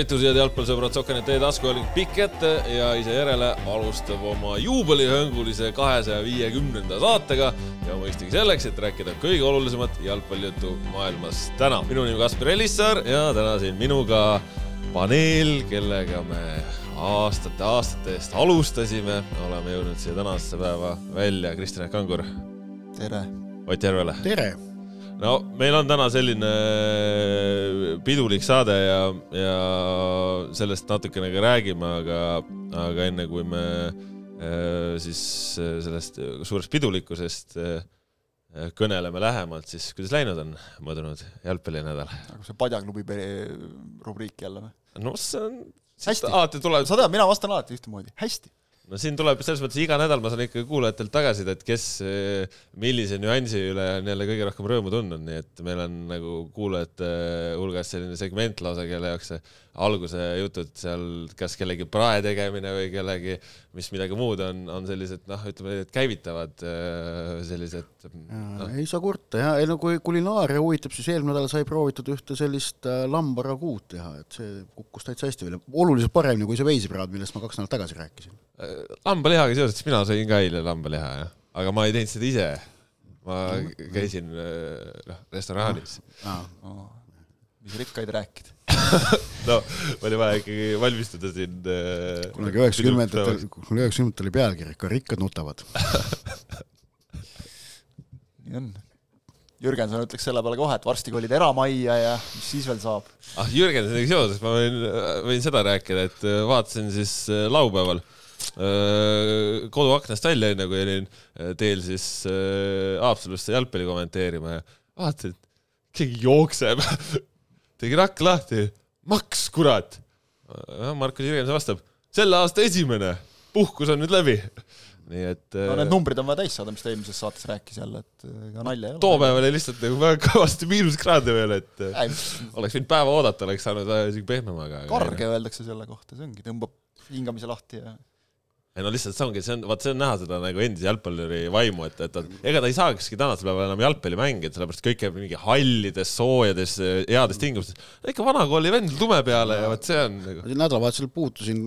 tervitused, jalgpallisõbrad, Sokkenet teie taskuhääling pikk ette ja ise järele alustab oma juubelihõngulise kahesaja viiekümnenda saatega ja mõistagi selleks, et rääkida kõige olulisemat jalgpallijuttu maailmas täna. minu nimi Kaspar Ellissaar ja täna siin minuga paneel, kellega me aastate-aastate eest alustasime, oleme jõudnud siia tänasesse päeva välja. Kristjan Kangur. tere! Ott Järvele. tere! No meil on täna selline pidulik saade ja, ja sellest natukene ka räägime, aga, aga enne kui me äh, siis sellest suurest pidulikkusest äh, kõneleme lähemalt, siis kuidas läinud on möödunud jalgpallinädal? nagu see Padjaklubi rubriik jälle või? no see on hästi, alati tuleb sa tead, mina vastan alati ühtemoodi, hästi no siin tuleb selles mõttes iga nädal ma saan ikkagi kuulajatelt tagasisidet, kes millise nüansi üle on jälle kõige rohkem rõõmu tundnud, nii et meil on nagu kuulajate hulgas selline segment lausa, kelle jaoks see alguse jutud seal, kas kellegi prae tegemine või kellegi, mis midagi muud on, on sellised noh, ütleme, et käivitavad sellised no.. ei saa kurta jah, ei no kui kulinaaria huvitab, siis eelmine nädal sai proovitud ühte sellist lambaraguud teha, et see kukkus täitsa hästi välja, oluliselt paremini kui see veisipraad, millest ma kaks nädalat tagasi rääkisin. Lambalihaga seoses, mina sõin ka eile lambaliha, jah, aga ma ei teinud seda ise. ma käisin noh, restoraanis ah.. Oh. Mis rikkaid rääkida no, oli vaja ikkagi valmistuda siin. kunagi üheksakümnendatel, kunagi üheksakümnendatel oli pealkiri, ka rikkad nutavad nii on. Jürgenson ütleks selle peale kohe, et varsti kolid eramajja ja mis siis veel saab. ah, Jürgensoniga seoses ma võin, võin seda rääkida, et vaatasin siis laupäeval koduaknast välja, enne kui olin teel siis Haapsalusse jalgpalli kommenteerima ja vaatasin, et keegi jookseb tegin akna lahti, maks, kurat. Markus Jürgenson vastab, selle aasta esimene, puhkus on nüüd läbi. nii et no need numbrid on vaja täis saada, mis ta eelmises saates rääkis jälle, et ega nalja ei ole. too päev oli lihtsalt nagu väga kõvasti miinuskraade veel, et Ei, oleks võinud päeva oodata, oleks saanud isegi pehmem, aga karge öeldakse selle kohta, see ongi, tõmbab hingamise lahti ja ei no lihtsalt see ongi, see on, vaat see on näha seda nagu endise jalgpalluri vaimu, et, et ega ta ei saakski tänasel päeval enam jalgpalli mängida, sellepärast kõik käib mingi hallides, soojades, heades tingimustes. ikka vana kooli vend lume peale ja vot see on nagu. nädalavahetusel puutusin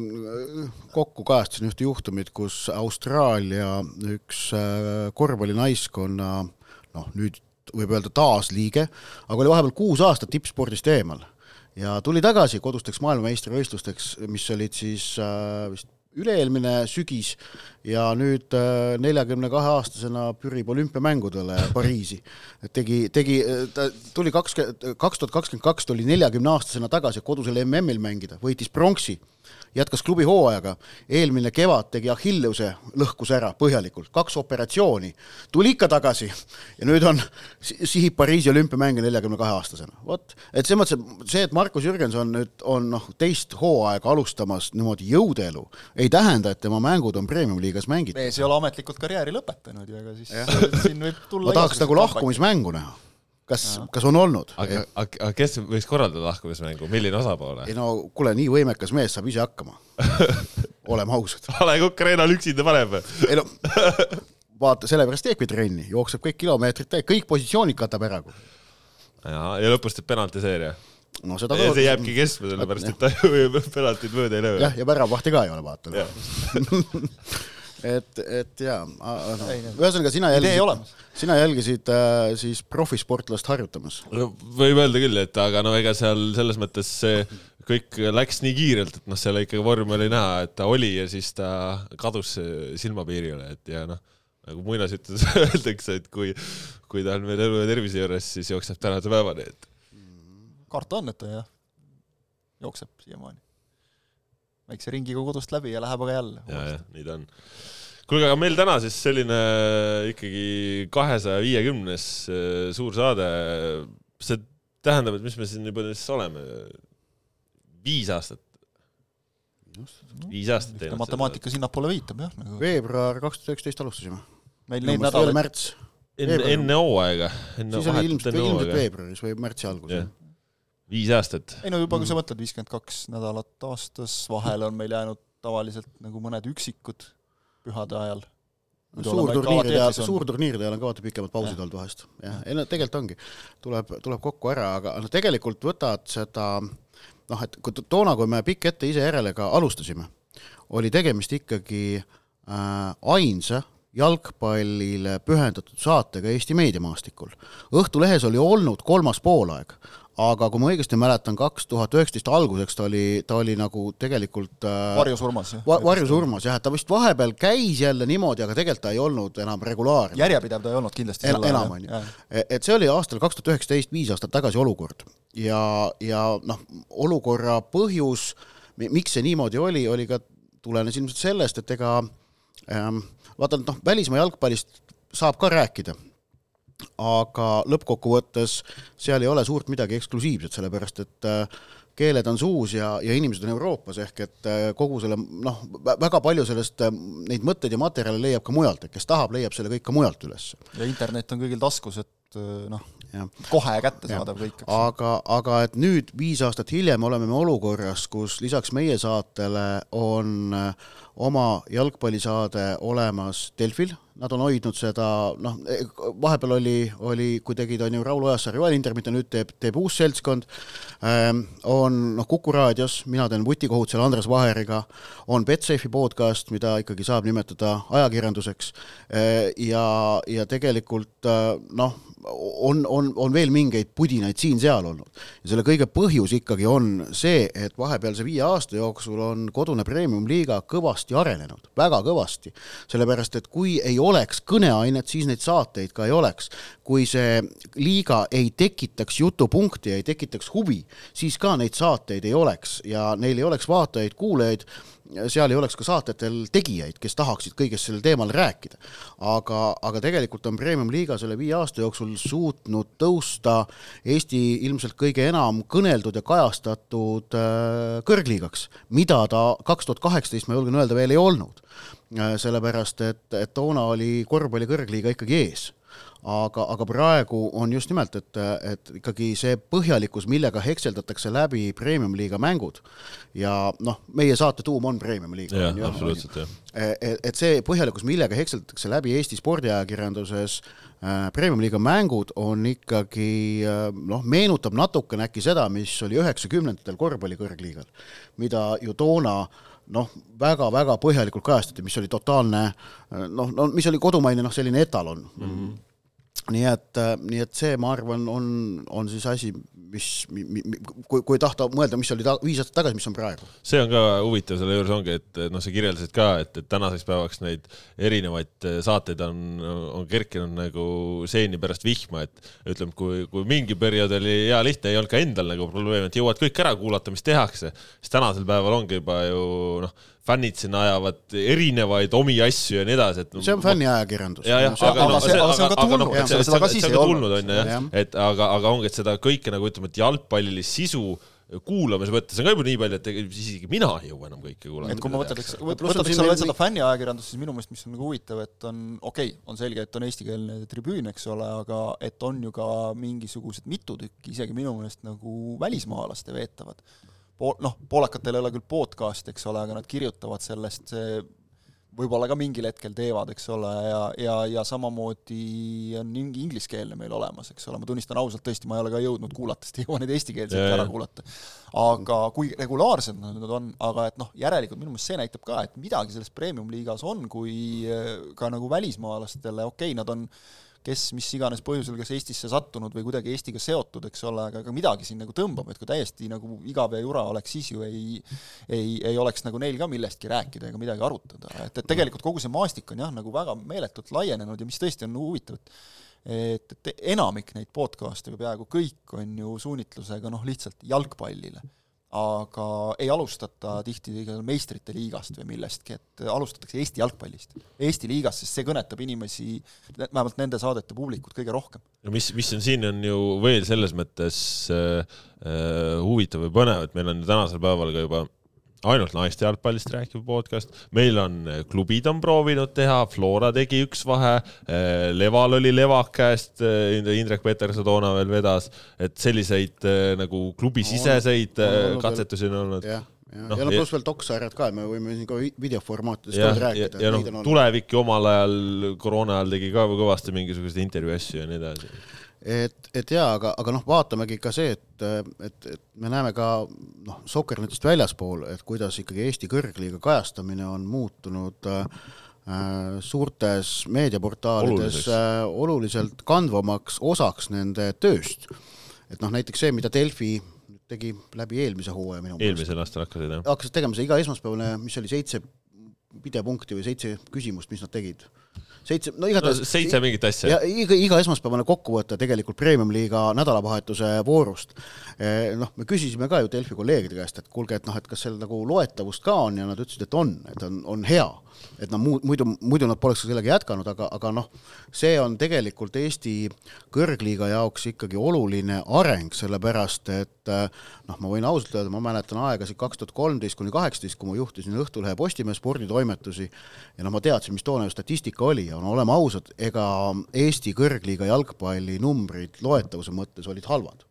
kokku, kajastasin ühte juhtumit, kus Austraalia üks äh, korvpallinaiskonna noh, nüüd võib öelda taasliige, aga oli vahepeal kuus aastat tippspordist eemal ja tuli tagasi kodusteks maailmameistrivõistlusteks, mis olid siis äh, vist üle-eelmine sügis ja nüüd neljakümne kahe aastasena pürib olümpiamängudele Pariisi. tegi, tegi, ta tuli kakskümmend, kaks tuhat kakskümmend kaks tuli neljakümne aastasena tagasi kodusel MM-il mängida, võitis pronksi jätkas klubi hooajaga, eelmine kevad tegi Achilleuse, lõhkus ära põhjalikult, kaks operatsiooni, tuli ikka tagasi. Ja nüüd on, sihib Pariisi olümpiamänge neljakümne kahe aastasena. vot, et selles mõttes, see, et Markus Jürgenson nüüd on noh, teist hooaega alustamas niimoodi jõudeelu, ei tähenda, et tema mängud on premium-liigas mängitud. mees ei ole ametlikult karjääri lõpetanud ja ega siis siin võib tulla ma tahaks nagu lahkumismängu näha kas, kas on olnud? aga, aga kes võiks korraldada lahkumismängu, milline osapool? ei no kuule, nii võimekas mees saab ise hakkama oleme ausad. A Le Coq Arena'l üksinda paneb? ei no vaata, sellepärast teebki trenni, jookseb kõik kilomeetrid täis, kõik positsioonid katab ära. ja, ja lõpus teeb penaltiseeria no seda ka. see jääbki kestma, sellepärast et ta ju penaltit mööda ei löö. jah, ja väravahti ka ei ole, vaata et, et jaa, no, ühesõnaga sina jälgisid, sina jälgisid äh, siis profisportlast harjutamas no,? võib öelda küll, et aga no ega seal selles mõttes see kõik läks nii kiirelt, et noh, seal ikkagi vorm oli näha, et ta oli ja siis ta kadus silmapiirile, et ja noh, nagu muinasjutus öeldakse, et kui, kui ta on veel elu ja tervise juures, siis jookseb tänase päevani, et. karta on, et ta jah, jookseb siiamaani väikse ringiga kodust läbi ja läheb aga jälle. ja, jah, nii ta on. kuulge, aga meil täna siis selline ikkagi kahesaja viiekümnes äh, suur saade. see tähendab, et mis me siin juba siis oleme? viis aastat. viis aastat teinud. matemaatika sinnapoole viitab jah nagu.... veebruar kaks tuhat üksteist alustasime. meil neid nädalaid. märts. enne, enne hooaega. siis oli ilmselt, ilmselt veebruaris või märtsi alguses viis aastat. ei no juba, kui sa mõtled, viiskümmend kaks nädalat aastas, vahele on meil jäänud tavaliselt nagu mõned üksikud pühade ajal. suurturniiride ajal, suurturniiride ajal on ka vaata pikemad pausid olnud vahest. jah, ei no tegelikult ongi, tuleb, tuleb kokku ära, aga no tegelikult võtad seda noh, et kui toona, kui me pikk ette ise järele ka alustasime, oli tegemist ikkagi äh, ainsa jalgpallile pühendatud saatega Eesti meediamaastikul. Õhtulehes oli olnud kolmas poolaeg, aga kui ma õigesti mäletan, kaks tuhat üheksateist alguseks ta oli, ta oli nagu tegelikult äh, varjusurmas va, varjusurmas jah, et ta vist vahepeal käis jälle niimoodi, aga tegelikult ta ei olnud enam regulaarne. järjepidev ta ei olnud kindlasti en, enam, on ju. et see oli aastal kaks tuhat üheksateist, viis aastat tagasi olukord. ja, ja noh, olukorra põhjus, miks see niimoodi oli, oli ka, tulenes ilmselt sellest, et ega ähm, vaata, noh, välismaa jalgpallist saab ka rääkida aga lõppkokkuvõttes seal ei ole suurt midagi eksklusiivset, sellepärast et äh, keeled on suus ja, ja inimesed on Euroopas, ehk et äh, kogu selle noh, väga palju sellest, äh, neid mõtteid ja materjale leiab ka mujalt, et kes tahab, leiab selle kõik ka mujalt üles. ja internet on kõigil taskus, et noh, kohe kättesaadav kõik. aga, aga et nüüd, viis aastat hiljem, oleme me olukorras, kus lisaks meie saatele on oma jalgpallisaade olemas Delfil nad on hoidnud seda, noh, vahepeal oli, oli, kui tegid, on ju, Raul Ojasaar, Joel Intermitt ja nüüd teeb, teeb uus seltskond ähm,, on noh, Kuku raadios, mina teen vutikohut seal Andres Vaheriga, on Betsafe'i podcast, mida ikkagi saab nimetada ajakirjanduseks äh, ja, ja tegelikult äh, noh, on, on, on veel mingeid pudinaid siin-seal olnud. ja selle kõige põhjus ikkagi on see, et vahepealse viie aasta jooksul on kodune premium-liiga kõvasti arenenud, väga kõvasti. sellepärast, et kui ei oleks kõneainet, siis neid saateid ka ei oleks. kui see liiga ei tekitaks jutupunkti, ei tekitaks huvi, siis ka neid saateid ei oleks ja neil ei oleks vaatajaid-kuulajaid seal ei oleks ka saatetel tegijaid, kes tahaksid kõigest sellel teemal rääkida. aga, aga tegelikult on Premium-liiga selle viie aasta jooksul suutnud tõusta Eesti ilmselt kõige enam kõneldud ja kajastatud äh, kõrgliigaks, mida ta kaks tuhat kaheksateist, ma julgen öelda, veel ei olnud. Äh, sellepärast, et, et toona oli korvpalli kõrgliiga ikkagi ees aga, aga praegu on just nimelt, et, et ikkagi see põhjalikkus, millega hekseldatakse läbi premium-liiga mängud ja noh, meie saate tuum on premium-liiga. jah, absoluutselt, jah. et, et see põhjalikkus, millega hekseldatakse läbi Eesti spordiajakirjanduses äh, premium-liiga mängud, on ikkagi äh, noh, meenutab natukene äkki seda, mis oli üheksakümnendatel korvpalli kõrgliigal, mida ju toona noh, väga-väga põhjalikult kajastati, mis oli totaalne noh, no mis oli kodumaine noh, selline etalon mm. -hmm nii et, äh, nii et see, ma arvan, on, on siis asi, mis, kui, kui tahta mõelda, mis oli ta, viis aastat tagasi, mis on praegu. see on ka huvitav, selle juures ongi, et noh, sa kirjeldasid ka, et, et tänaseks päevaks neid erinevaid äh, saateid on, on kerkinud nagu seeni pärast vihma, et ütleme, kui, kui mingi periood oli hea lihtne, ei olnud ka endal nagu probleemi, et jõuad kõik ära kuulata, mis tehakse, siis tänasel päeval ongi juba ju noh fännid siin ajavad erinevaid omi asju ja nii edasi, et see on fänniajakirjandus. ja, jah, aga noh, see, aga see on ka tulnud, seda ka siis ei olnud. on ju jah, et aga, aga ongi, et seda kõike nagu ütleme, et jalgpallilist sisu kuulamise mõttes on ka juba nii palju, et isegi mina ei jõua enam kõike kuulata. et kui ma eks võtaks veel seda fänniajakirjandust, siis minu meelest, mis on nagu huvitav, et on okei okay,, on selge, et on eestikeelne tribüün, eks ole, aga et on ju ka mingisugused mitu tükki, isegi minu meelest nagu välismaalaste veetavad pool, noh, poolakatel ei ole küll podcast, eks ole, aga nad kirjutavad sellest, võib-olla ka mingil hetkel teevad, eks ole, ja, ja, ja samamoodi on mingi ingliskeelne meil olemas, eks ole, ma tunnistan ausalt, tõesti, ma ei ole ka jõudnud kuulata, sest ei jõua neid eestikeelseid ära kuulata. aga kui regulaarsed nad on, aga et noh, järelikult minu meelest see näitab ka, et midagi selles premium-liigas on, kui ka nagu välismaalastele, okei okay,, nad on kes mis iganes põhjusel kas Eestisse sattunud või kuidagi Eestiga seotud, eks ole, aga, aga midagi siin nagu tõmbab, et kui täiesti nagu igav ja jura oleks, siis ju ei ei, ei oleks nagu neil ka millestki rääkida ega midagi arutada, et, et tegelikult kogu see maastik on jah, nagu väga meeletult laienenud ja mis tõesti on huvitav, et et, et enamik neid podcast'e või peaaegu kõik on ju suunitlusega noh, lihtsalt jalgpallile aga ei alustata tihti meistrite liigast või millestki, et alustatakse Eesti jalgpallist, Eesti liigast, sest see kõnetab inimesi, vähemalt nende saadete publikut kõige rohkem. no mis, mis on siin, on ju veel selles mõttes äh, äh, huvitav või põnev, et meil on tänasel päeval ka juba ainult naiste jalgpallist rääkiv podcast, meil on eh, klubid on proovinud teha, Flora tegi üks vahe, eh, Leval oli Levak käest, eh, Indrek Peterson toona veel vedas, et selliseid nagu klubisiseseid katsetusi on olnud. jah, ja no, ja no pluss veel doksarjad ka, me võime siin ka videoformaatides ka rääkida. ja, ja noh, tulevik ju omal ajal, koroona ajal tegi ka kõvasti mingisuguseid intervjuu asju ja nii edasi et, et jaa, aga, aga noh, vaatamegi ka see, et, et, et me näeme ka noh, Sokkernetist väljaspool, et kuidas ikkagi Eesti kõrgliiga kajastamine on muutunud äh, suurtes meediaportaalides äh, oluliselt kandvamaks osaks nende tööst. et noh, näiteks see, mida Delfi tegi läbi eelmise hooaja minu meelest. eelmisel aastal hakkasid, jah? hakkasid tegema see iga esmaspäevane, mis oli seitse pidepunkti või seitse küsimust, mis nad tegid seitse, no igatahes no, seitse mingit asja. ja iga, iga esmaspäevane kokkuvõte tegelikult Premium-liiga nädalavahetuse voorust. Eh, noh, me küsisime ka ju Delfi kolleegide käest, et kuulge, et noh, et kas seal nagu loetavust ka on ja nad ütlesid, et on, et on, on hea et noh, muud, muidu, muidu nad poleks sellega jätkanud, aga, aga noh, see on tegelikult Eesti kõrgliiga jaoks ikkagi oluline areng, sellepärast et noh, ma võin ausalt öelda, ma mäletan aegasid kaks tuhat kolmteist kuni kaheksateist, kui ma juhtisin Õhtulehe Postimehe sporditoimetusi ja noh, ma teadsin, mis toona statistika oli ja no oleme ausad, ega Eesti kõrgliiga jalgpalli numbrid loetavuse mõttes olid halvad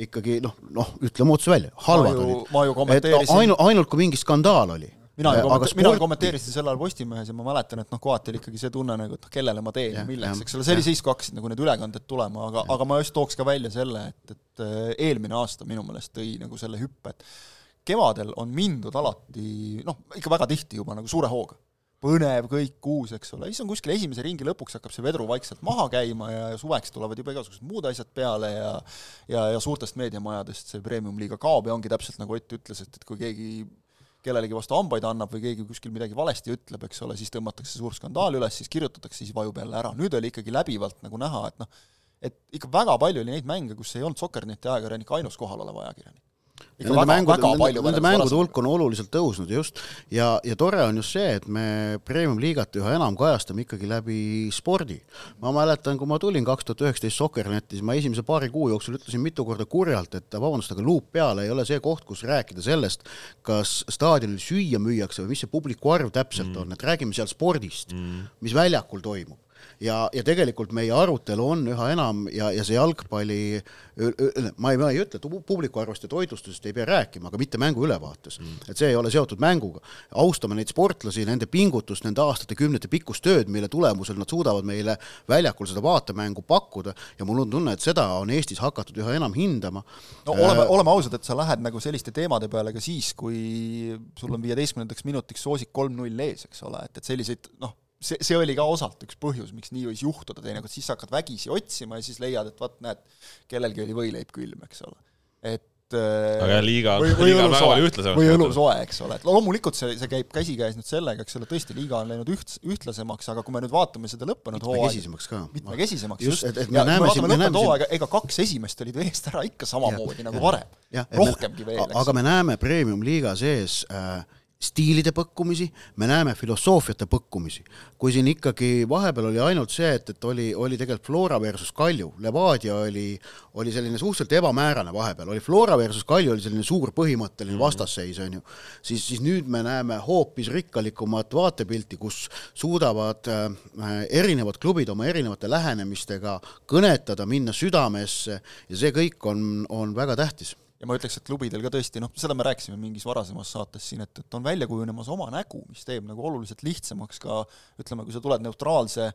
ikkagi noh, noh, ütleme otse välja, halvad ma ju, olid. kommenteerisin. ainult, ainult kui mingi skandaal oli mina ju sport... mina kommenteerisin sel ajal Postimehes ja ma mäletan, et noh, kohati oli ikkagi see tunne nagu, et noh, kellele ma teen ja milleks, eks ole, see oli siis, kui hakkasid nagu need ülekanded tulema, aga, aga ma just tooks ka välja selle, et, et äh, eelmine aasta minu meelest tõi nagu selle hüppe, et kevadel on mindud alati noh, ikka väga tihti juba nagu suure hooga. põnev, kõik uus, eks ole, siis on kuskil esimese ringi lõpuks hakkab see vedru vaikselt maha käima ja, ja suveks tulevad juba igasugused muud asjad peale ja ja, ja suurtest meediamajadest see premium-liiga kaob ja ongi täpselt nagu Ott ütles, et, et kui keegi kellelegi vastu hambaid annab või keegi kuskil midagi valesti ütleb, eks ole, siis tõmmatakse suur skandaal üles, siis kirjutatakse, siis vajub jälle ära. nüüd oli ikkagi läbivalt nagu näha, et noh, et ikka väga palju oli neid mänge, kus ei olnud Sokkerneti ajakirjanik ainus kohalolev ajakirjanik ikka väga, mängude, väga palju nende mängude hulk on oluliselt tõusnud just ja, ja tore on just see, et me Premium-liigat üha enam kajastame ikkagi läbi spordi. ma mäletan, kui ma tulin kaks tuhat üheksateist Soccernetti, siis ma esimese paari kuu jooksul ütlesin mitu korda kurjalt, et vabandust, aga luup peal ei ole see koht, kus rääkida sellest, kas staadionil süüa müüakse või mis see publiku arv täpselt mm. on, et räägime seal spordist mm., mis väljakul toimub ja, ja tegelikult meie arutelu on üha enam ja, ja see jalgpalli, ma ei, ma ei ütle, et publiku arvust ja toitlustusest ei pea rääkima, aga mitte mängu ülevaates mm.. et see ei ole seotud mänguga. austame neid sportlasi, nende pingutust, nende aastate-kümnete pikkust tööd, mille tulemusel nad suudavad meile väljakul seda vaatemängu pakkuda ja mul on tunne, et seda on Eestis hakatud üha enam hindama. no oleme äh,, oleme ausad, et sa lähed nagu selliste teemade peale ka siis, kui sul on viieteistkümnendaks minutiks soosik kolm-null ees, eks ole, et, et selliseid noh, see, see oli ka osalt üks põhjus, miks nii võis juhtuda teinekord, siis hakkad vägisi otsima ja siis leiad, et vot näed, kellelgi oli võileib külm, eks ole. et aga liiga, liiga on väga palju ühtlasemaks või õlusoe, eks ole, et loomulikult see, see käib käsikäes nüüd sellega, eks ole, tõesti, liiga on läinud üht, ühtlasemaks, aga kui me nüüd vaatame seda lõppenud hooaega mitmekesisemaks ka. mitmekesisemaks, just, just., ja kui me vaatame lõppenud hooaega, ega kaks esimest olid eest ära ikka samamoodi ja, nagu varem, rohkemgi veel, eks. aga me näeme premium-liiga sees äh, stiilide põkkumisi, me näeme filosoofiate põkkumisi. kui siin ikkagi vahepeal oli ainult see, et, et oli, oli tegelikult Flora versus Kalju, Levadia oli, oli selline suhteliselt ebamäärane vahepeal, oli Flora versus Kalju oli selline suur põhimõtteline vastasseis, on ju, siis, siis nüüd me näeme hoopis rikkalikumat vaatepilti, kus suudavad äh, erinevad klubid oma erinevate lähenemistega kõnetada, minna südamesse. Ja see kõik on, on väga tähtis ja ma ütleks, et klubidel ka tõesti, noh, seda me rääkisime mingis varasemas saates siin, et, et on välja kujunemas oma nägu, mis teeb nagu oluliselt lihtsamaks ka ütleme, kui sa tuled neutraalse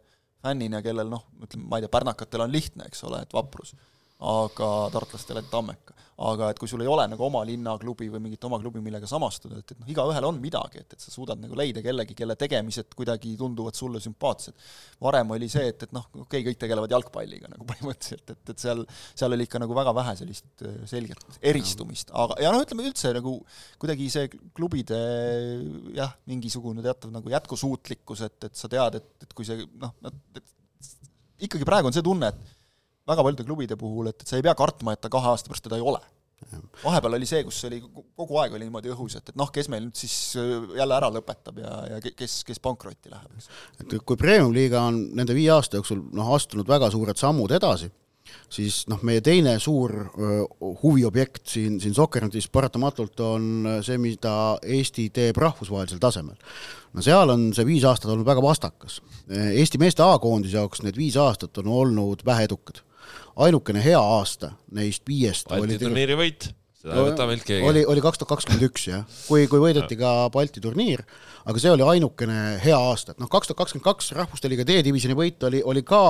fännina, kellel noh, ütleme, ma ei tea, pärnakatel on lihtne, eks ole, et vaprus, aga tartlastel, et Tammeka aga et kui sul ei ole nagu oma linnaklubi või mingit oma klubi, millega samastuda, et, et noh, igaühel on midagi, et, et sa suudad nagu leida kellegi, kelle tegemised kuidagi tunduvad sulle sümpaatsed. varem oli see, et, et noh, okei okay,, kõik tegelevad jalgpalliga nagu põhimõtteliselt, et, et seal, seal oli ikka nagu väga vähe sellist äh, selget eristumist, aga, ja noh, ütleme üldse nagu kuidagi see klubide jah, mingisugune teatav nagu jätkusuutlikkus, et, et sa tead, et, et kui see noh, ikkagi praegu on see tunne, et väga paljude klubide puhul, et, et sa ei pea kartma, et ta kahe aasta pärast teda ei ole. vahepeal oli see, kus oli kogu aeg oli niimoodi õhus, et, et noh, kes meil nüüd siis äh, jälle ära lõpetab ja, ja kes, kes pankrotti läheb, eks. et kui Premium-liiga on nende viie aasta jooksul noh, astunud väga suured sammud edasi, siis noh, meie teine suur huviobjekt siin, siin Soccernetis paratamatult on see, mida Eesti teeb rahvusvahelisel tasemel. no seal on see viis aastat olnud väga vastakas. Eesti meeste A-koondise jaoks need viis aastat on olnud väheedukad ainukene hea aasta neist viiest Balti turniiri võit, seda ei võta meilt keegi. oli, oli kaks tuhat kakskümmend üks jah, kui, kui võideti ka Balti turniir, aga see oli ainukene hea aasta, et noh, kaks tuhat kakskümmend kaks Rahvuste Liiga D-divisjoni võit oli, oli ka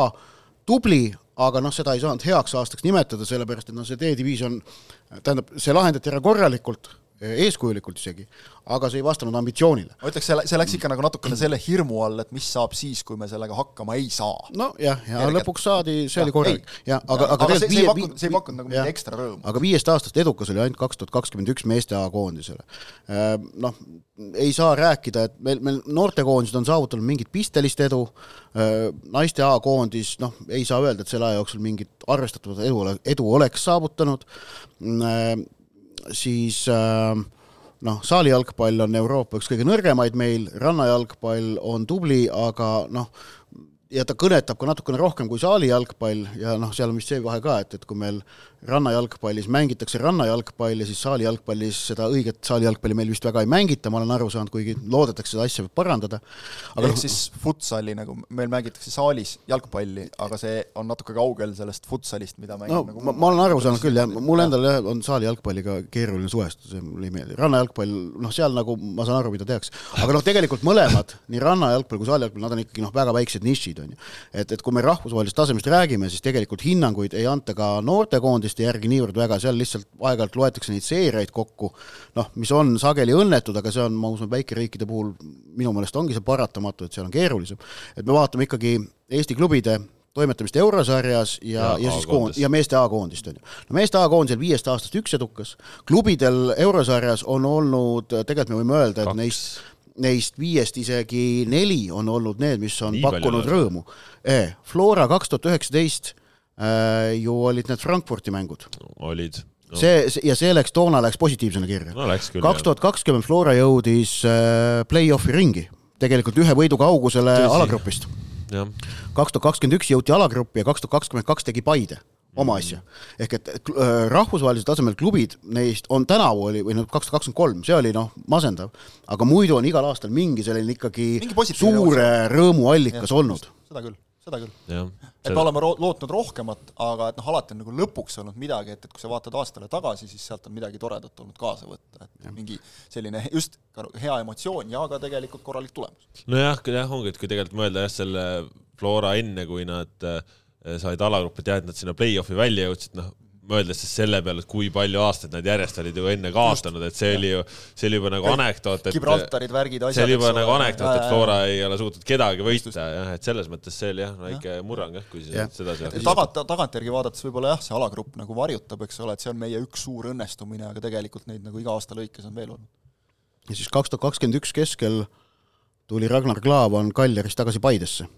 tubli, aga noh, seda ei saanud heaks aastaks nimetada, sellepärast et noh, see D-division, tähendab, see lahendati ära korralikult eeskujulikult isegi, aga see ei vastanud ambitsioonile. ma ütleks, see, see läks ikka nagu natukene selle hirmu all, et mis saab siis, kui me sellega hakkama ei saa. nojah, ja, ja lõpuks saadi, see ja, oli korralik. ja aga, aga, aga see, see ei pakkunud, see ei pakkunud nagu mingit ekstra rõõmu. aga viiest aastast edukas oli ainult kaks tuhat kakskümmend üks meeste A-koondisele. Äh, noh, ei saa rääkida, et meil, meil noortekoondised on saavutanud mingit pistelist edu, äh, naiste A-koondis, noh, ei saa öelda, et selle aja jooksul mingit arvestatavat edu, edu oleks saavutanud äh, siis äh, noh, saalijalgpall on Euroopa üks kõige nõrgemaid meil, rannajalgpall on tubli, aga noh, ja ta kõnetab ka natukene rohkem kui saalijalgpall ja noh, seal on vist see vahe ka, et, et kui meil rannajalgpallis mängitakse rannajalgpalli, siis saalijalgpallis seda õiget saalijalgpalli meil vist väga ei mängita, ma olen aru saanud, kuigi loodetakse seda asja parandada. ehk no, siis futsali nagu, meil mängitakse saalis jalgpalli, aga see on natuke kaugel sellest futsalist, mida mängib no, nagu ma, ma olen aru saanud küll jah, mul endal jah, on saalijalgpalliga keeruline suhestuda, see mulle ei meeldi. rannajalgpall, noh, seal nagu ma saan aru, mida tehakse. aga noh, tegelikult mõlemad, nii rannajalgpall kui saalijalgpall, nad on ikkagi noh, väga väiksed nišid, on ju. et, et kui me rahvusvahelisest tasemest räägime, siis tegelikult hinnanguid ei anta ka noortekoondis koondiste järgi niivõrd väga, seal lihtsalt aeg-ajalt loetakse neid seeriaid kokku, noh, mis on sageli õnnetud, aga see on, ma usun, väikeriikide puhul minu meelest ongi see paratamatu, et seal on keerulisem. et me vaatame ikkagi Eesti klubide toimetamist eurosarjas ja, ja, ja siis koond- ja meeste A-koondist on ju. no meeste A-koondisel viiest aastast üks edukas, klubidel eurosarjas on olnud, tegelikult me võime öelda, et Kaks. neist neist viiest isegi neli on olnud need, mis on Nii pakkunud rõõmu. Flora kaks tuhat üheksateist ju olid need Frankfurti mängud. olid no.. see, ja see läks, toona läks positiivsena kirja no,. kaks tuhat kakskümmend Flora jõudis äh, play-off'i ringi, tegelikult ühe võiduga kaugusele alagrupist. kaks tuhat kakskümmend üks jõuti alagruppi ja kaks tuhat kakskümmend kaks tegi Paide oma mm. asja. ehk et äh, rahvusvahelisel tasemel klubid, neist on tänavu oli, või noh, kaks tuhat kakskümmend kolm, see oli noh, masendav, aga muidu on igal aastal mingi selline ikkagi mingi suure rõõmuallikas olnud. seda küll seda küll. et me oleme lootnud rohkemat, aga et noh, alati on nagu lõpuks olnud midagi, et, et kui sa vaatad aastale tagasi, siis sealt on midagi toredat olnud kaasa võtta, et ja. mingi selline just hea emotsioon ja ka tegelikult korralik tulemus. nojah, jah, ongi, et kui tegelikult mõelda jah, selle Flora enne, kui nad äh, said alagruppi, et jah, et nad sinna play-off'i välja jõudsid, noh, mõeldes siis selle peale, et kui palju aastaid nad järjest olid ju enne kaotanud, et see oli ju, see oli juba nagu anekdoot, et Gibraltarid, värgid, asjad. see oli juba nagu anekdoot, et Flora ei ole suutnud kedagi võita jah, et selles mõttes see oli jah, väike murrang jah, kui ja. seda seal tagant, tagantjärgi vaadates võib-olla jah, see alagrupp nagu varjutab, eks ole, et see on meie üks suur õnnestumine, aga tegelikult neid nagu iga aasta lõikes on veel olnud. ja siis kaks tuhat kakskümmend üks keskel tuli Ragnar Klavan Kaljarist tagasi Paidesse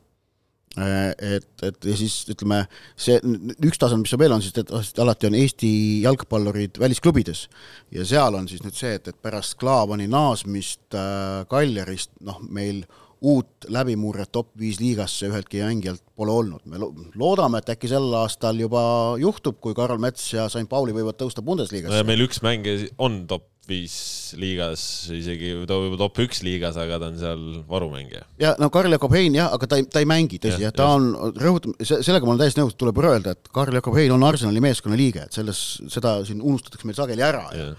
et, et ja siis ütleme, see üks tasand, mis veel on, siis et alati on Eesti jalgpallurid välisklubides ja seal on siis nüüd see, et, et pärast Klaavani naasmist äh, Kaljarist noh, meil uut läbimurret top viis liigasse üheltki mängijalt pole olnud. me loodame, et äkki sel aastal juba juhtub, kui Karl Mets ja St Pauli võivad tõusta Bundesligasse. meil üks mängija on top viis liigas, isegi ta võib top üks liigas, aga ta on seal varumängija. ja no Karl Jakob Hein jah, aga ta ei, ta ei mängi, tõsi, jah, ta on, rõhutan, sellega ma olen täiesti nõus, tuleb öelda, et Karl Jakob Hein on Arsenali meeskonna liige, et selles, seda siin unustatakse meil sageli ära ja,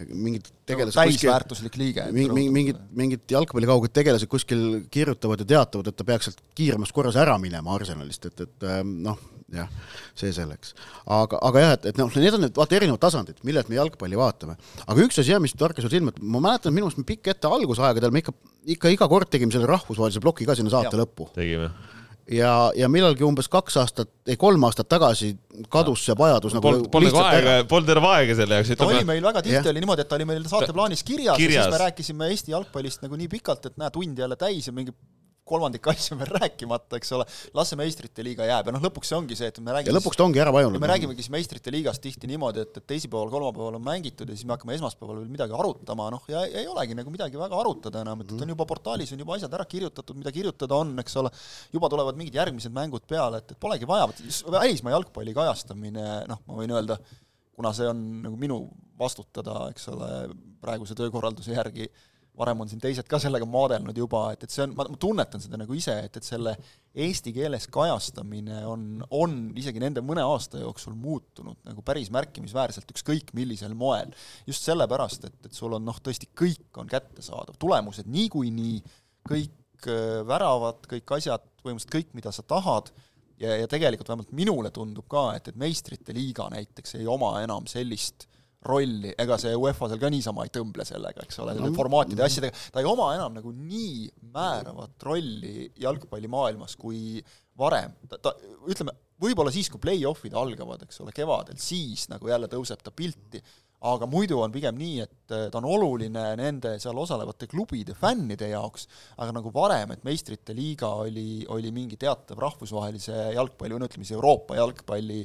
ja mingid tegelased no, täisväärtuslik liige. mingid, mingid, mingid jalgpallikauged tegelased kuskil kirjutavad ja teatavad, et ta peaks sealt kiiremas korras ära minema Arsenalist, et, et noh, jah, see selleks. aga, aga jah, et, et noh, need on need vaata erinevad tasandid, millelt me jalgpalli vaatame. aga üks asi jah, mis torkas mul silma, et ma mäletan, minu arust me pikk ette algusaegadel me ikka, ikka iga kord tegime selle rahvusvahelise ploki ka sinna saate ja. lõppu. tegime ja, ja millalgi umbes kaks aastat, ei kolm aastat tagasi kadus see vajadus nagu polnud nagu aega, polnud enam aega selle jaoks. ta oli meil väga tihti oli niimoodi, et ta oli meil saateplaanis kirjas, kirjas ja siis me rääkisime Eesti jalgpallist nagu nii pikalt, et näe, tund jälle täis ja mingi kolmandik asju veel rääkimata, eks ole, las see meistrite liiga jääb ja noh, lõpuks see ongi see, et me räägime ja lõpuks ta ongi ära vajunud. me räägimegi siis meistrite liigast tihti niimoodi, et, et teisipäeval, kolmapäeval on mängitud ja siis me hakkame esmaspäeval veel midagi arutama, noh, ja ei olegi nagu midagi väga arutada enam, et, et on juba portaalis on juba asjad ära kirjutatud, mida kirjutada on, eks ole, juba tulevad mingid järgmised mängud peale, et, et polegi vaja, välismaa jalgpalli kajastamine, noh, ma võin öelda, kuna see on nagu minu vastutada, eks ole, praeguse töökorralduse järgi, varem on siin teised ka sellega maadelnud juba, et, et see on, ma tunnetan seda nagu ise, et, et selle eesti keeles kajastamine on, on isegi nende mõne aasta jooksul muutunud nagu päris märkimisväärselt, ükskõik millisel moel. just sellepärast, et, et sul on noh, tõesti kõik on kättesaadav, tulemused niikuinii, kõik äh, väravad, kõik asjad, põhimõtteliselt kõik, mida sa tahad, ja, ja tegelikult vähemalt minule tundub ka, et, et meistrite liiga näiteks ei oma enam sellist rolli, ega see UEFA seal ka niisama ei tõmble sellega, eks ole, nende formaatide ja asjadega, ta ei oma enam nagu nii määravat rolli jalgpallimaailmas kui varem, ta, ta ütleme, võib-olla siis, kui play-off'id algavad, eks ole, kevadel, siis nagu jälle tõuseb ta pilti, aga muidu on pigem nii, et ta on oluline nende seal osalevate klubide fännide jaoks, aga nagu varem, et meistrite liiga oli, oli mingi teatav rahvusvahelise jalgpalli või no ütleme siis Euroopa jalgpalli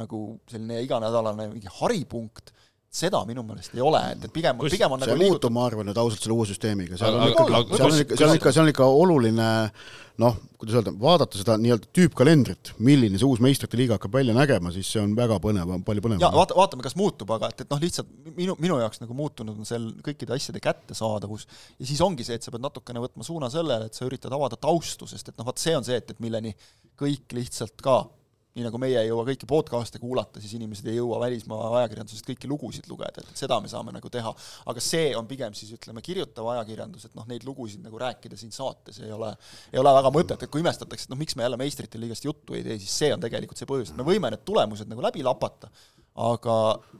nagu selline iganädalane mingi haripunkt, seda minu meelest ei ole, et, et pigem, pigem on see nagu muutub, ma arvan, nüüd ausalt selle uue süsteemiga, seal on ikka, seal on ikka, seal on ikka, seal on ikka oluline noh, kuidas öelda, vaadata seda nii-öelda tüüpkalendrit, milline see uus meistrite liiga hakkab välja nägema, siis see on väga põnev, palju ja põnevam. vaata, vaatame, kas muutub, aga et, et noh, lihtsalt minu, minu jaoks nagu muutunud on seal kõikide asjade kättesaadavus ja siis ongi see, et sa pead natukene võtma suuna sellele, et sa üritad avada taustu, sest et noh, vot see on see, et, et milleni kõik lihtsalt ka nii nagu meie ei jõua kõiki podcast'e kuulata, siis inimesed ei jõua välismaa ajakirjandusest kõiki lugusid lugeda, et, seda me saame nagu teha. aga see on pigem siis ütleme, kirjutav ajakirjandus, et noh, neid lugusid nagu rääkida siin saates ei ole, ei ole väga mõtet, et kui imestatakse, et noh, miks me jälle meistrite liigast juttu ei tee, siis see on tegelikult see põhjus, et me võime need tulemused nagu läbi lapata, aga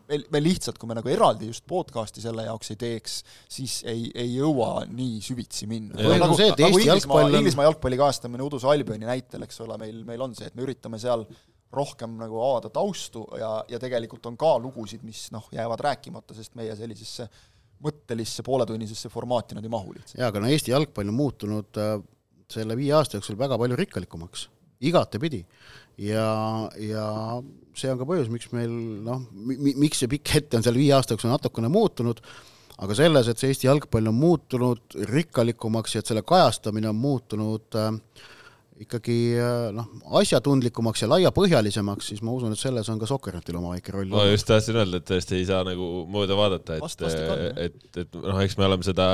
me, me lihtsalt, kui me nagu eraldi just podcast'i selle jaoks ei teeks, siis ei, ei jõua nii süvitsi minna. On nagu, see, nagu Eesti Inglismaa, jalgpall on- Inglismaa jalgpalli kajastamine Udus Albioni näitel, eks ole, meil, meil on see, et me üritame seal rohkem nagu avada taustu ja, ja tegelikult on ka lugusid, mis noh, jäävad rääkimata, sest meie sellisesse mõttelisse pooletunnisesse formaati nad ei mahu lihtsalt. jaa, aga no Eesti jalgpall on muutunud äh, selle viie aasta jooksul väga palju rikkalikumaks, igatepidi. Ja, ja see on ka põhjus, miks meil noh, mi-, miks see pikk ette on seal viie aasta jooksul natukene muutunud, aga selles, et see Eesti jalgpall on muutunud rikkalikumaks ja et selle kajastamine on muutunud äh, ikkagi äh, noh, asjatundlikumaks ja laiapõhjalisemaks, siis ma usun, et selles on ka Sokkernetil oma väike roll ma just tahtsin öelda, et tõesti ei saa nagu mööda vaadata, et et, et noh, eks me oleme seda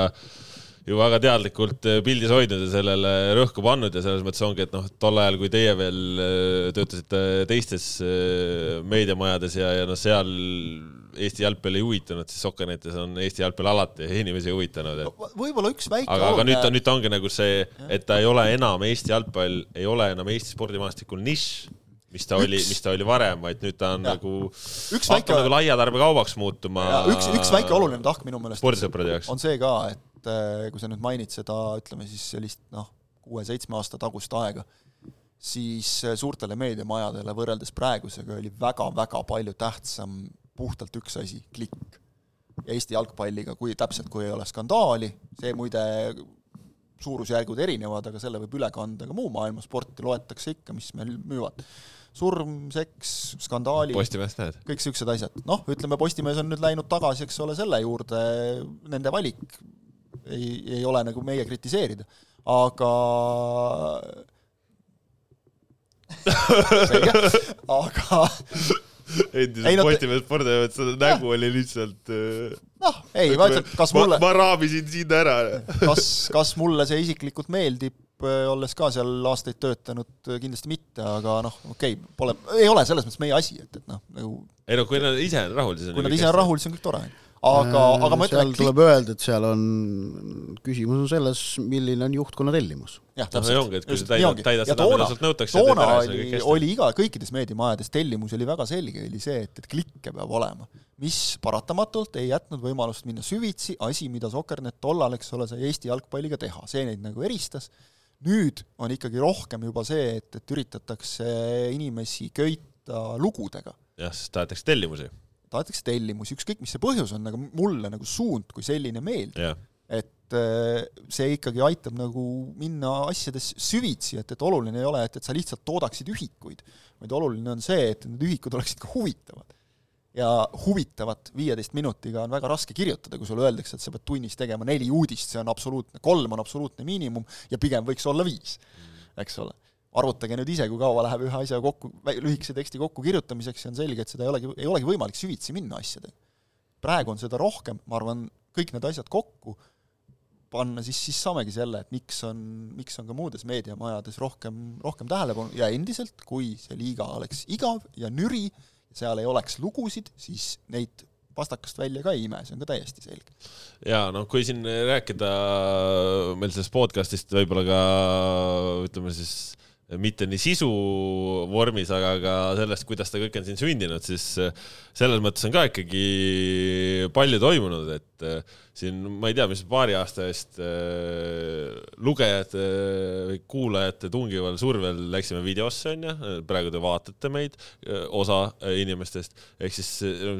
ju väga teadlikult äh, pildis hoidnud ja sellele rõhku pannud ja selles mõttes ongi, et noh, tol ajal, kui teie veel äh, töötasite teistes äh, meediamajades ja, ja noh, seal Eesti jalgpall ei huvitanud, siis Sokkernetis on Eesti jalgpall alati inimesi huvitanud, et võib-olla üks väike aga, aga nüüd, nüüd ongi nagu see, et ta ei ole enam Eesti jalgpall, ei ole enam Eesti spordimaastikul nišš, mis ta oli, Üks- mis ta oli varem, vaid nüüd ta on Jah. nagu, hakkab väike- nagu laiatarbekaubaks muutuma. ja üks, üks väike oluline tahk minu meelest on see ka, et äh, kui sa nüüd mainid seda, ütleme siis sellist noh, kuue-seitsme aasta tagust aega, siis äh, suurtele meediamajadele võrreldes praegusega oli väga-väga palju tähtsam puhtalt üks asi, klikk. ja Eesti jalgpalliga, kui täpselt, kui ei ole skandaali, see muide suurusjärgud erinevad, aga selle võib üle kanda ka muu maailma sporti, loetakse ikka, mis meil müüvad. surm, seks, skandaalid Postimehest näed? kõik niisugused asjad. noh, ütleme, Postimees on nüüd läinud tagasi, eks ole, selle juurde, nende valik ei, ei ole nagu meie kritiseerida, aga selge, aga endiselt Postimees spordiamet, seda nägu oli lihtsalt äh, noh, ei, ma ütlen, kas mulle, ma raamisin sind ära. kas, kas mulle see isiklikult meeldib, olles ka seal aastaid töötanud, kindlasti mitte, aga noh, okei okay,, pole, ei ole selles mõttes meie asi, et, et noh, nagu ei no kui nad ise on rahul, siis on kui nad ise on rahul, siis on kõik tore. Aga, aga ma ütlen, seal et tuleb öelda, et seal on, küsimus on selles, milline on juhtkonna tellimus. jah, täpselt ei ongi, et kui sa täidad- täidad seda, mida sult nõutakse, toona oli oli iga, kõikides meediamajades tellimus oli väga selge, oli see, et, et klikke peab olema. mis paratamatult ei jätnud võimalust minna süvitsi, asi, mida Sokernet tollal, eks ole, sai Eesti jalgpalliga teha, see neid nagu eristas, nüüd on ikkagi rohkem juba see, et, et üritatakse inimesi köita lugudega jah, sest tahetakse tellimusi. Tahetakse tellimusi, ükskõik mis see põhjus on, aga mulle nagu suund kui selline meeldib jah, et äh, see ikkagi aitab nagu minna asjades süvitsi, et, et oluline ei ole, et, et sa lihtsalt toodaksid ühikuid, vaid oluline on see, et need ühikud oleksid ka huvitavad. ja huvitavat viieteist minutiga on väga raske kirjutada, kui sulle öeldakse, et sa pead tunnis tegema neli uudist, see on absoluutne, kolm on absoluutne miinimum ja pigem võiks olla viis, eks ole. Arvutage nüüd ise, kui kaua läheb ühe asja kokku, lühikese teksti kokku kirjutamiseks ja on selge, et seda ei olegi, ei olegi võimalik süvitsi minna asjadega. praegu on seda rohkem, ma arvan, kõik need asjad kokku panna, siis, siis saamegi selle, et miks on, miks on ka muudes meediamajades rohkem, rohkem tähelepanu ja endiselt, kui see liiga oleks igav ja nüri, seal ei oleks lugusid, siis neid pastakast välja ka ei ime, see on ka täiesti selge. ja noh, kui siin rääkida meil sellest podcast'ist võib-olla ka ütleme siis mitte nii sisu vormis, aga ka sellest, kuidas ta kõik on siin sündinud, siis äh, selles mõttes on ka ikkagi palju toimunud, et äh, siin ma ei tea, mis paari aasta eest äh, lugejate või kuulajate tungival survel läksime videosse onju, praegu te vaatate meid, osa inimestest, ehk siis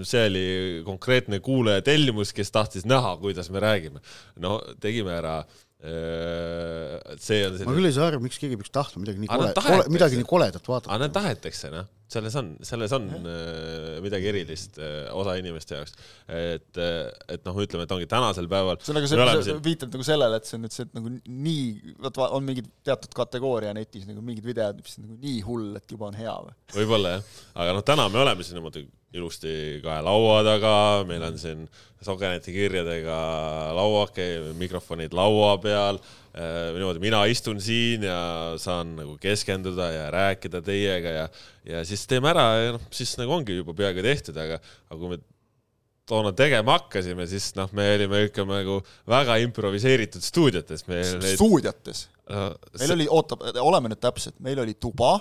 see oli konkreetne kuulaja tellimus, kes tahtis näha, kuidas me räägime. no tegime ära see on selline... ma küll ei saa aru, miks keegi peaks tahtma midagi nii kole, kole, midagi nii koledat vaadata. aga tahetakse, noh, selles on, selles on äh, midagi erilist äh, osa inimeste jaoks. et, et noh, ütleme, et ongi tänasel päeval see on nagu see, see siin... viitab nagu sellele, et see on nüüd see, et nagu nii, vot on mingid teatud kategooria netis nagu mingid videod, mis on nagu nii hull, et juba on hea või? võib-olla jah, aga noh, täna me oleme siin niimoodi ilusti kahe laua taga, meil on siin sogeneti kirjadega lauake, mikrofonid laua peal. Äh, niimoodi mina istun siin ja saan nagu keskenduda ja rääkida teiega ja, ja siis teeme ära ja noh, siis nagu ongi juba peaaegu tehtud, aga, aga kui me toona tegema hakkasime, siis noh, me olime ikka nagu väga improviseeritud stuudiotes. stuudiotes no,? meil see... oli, oota, oleme nüüd täpsed, meil oli tuba,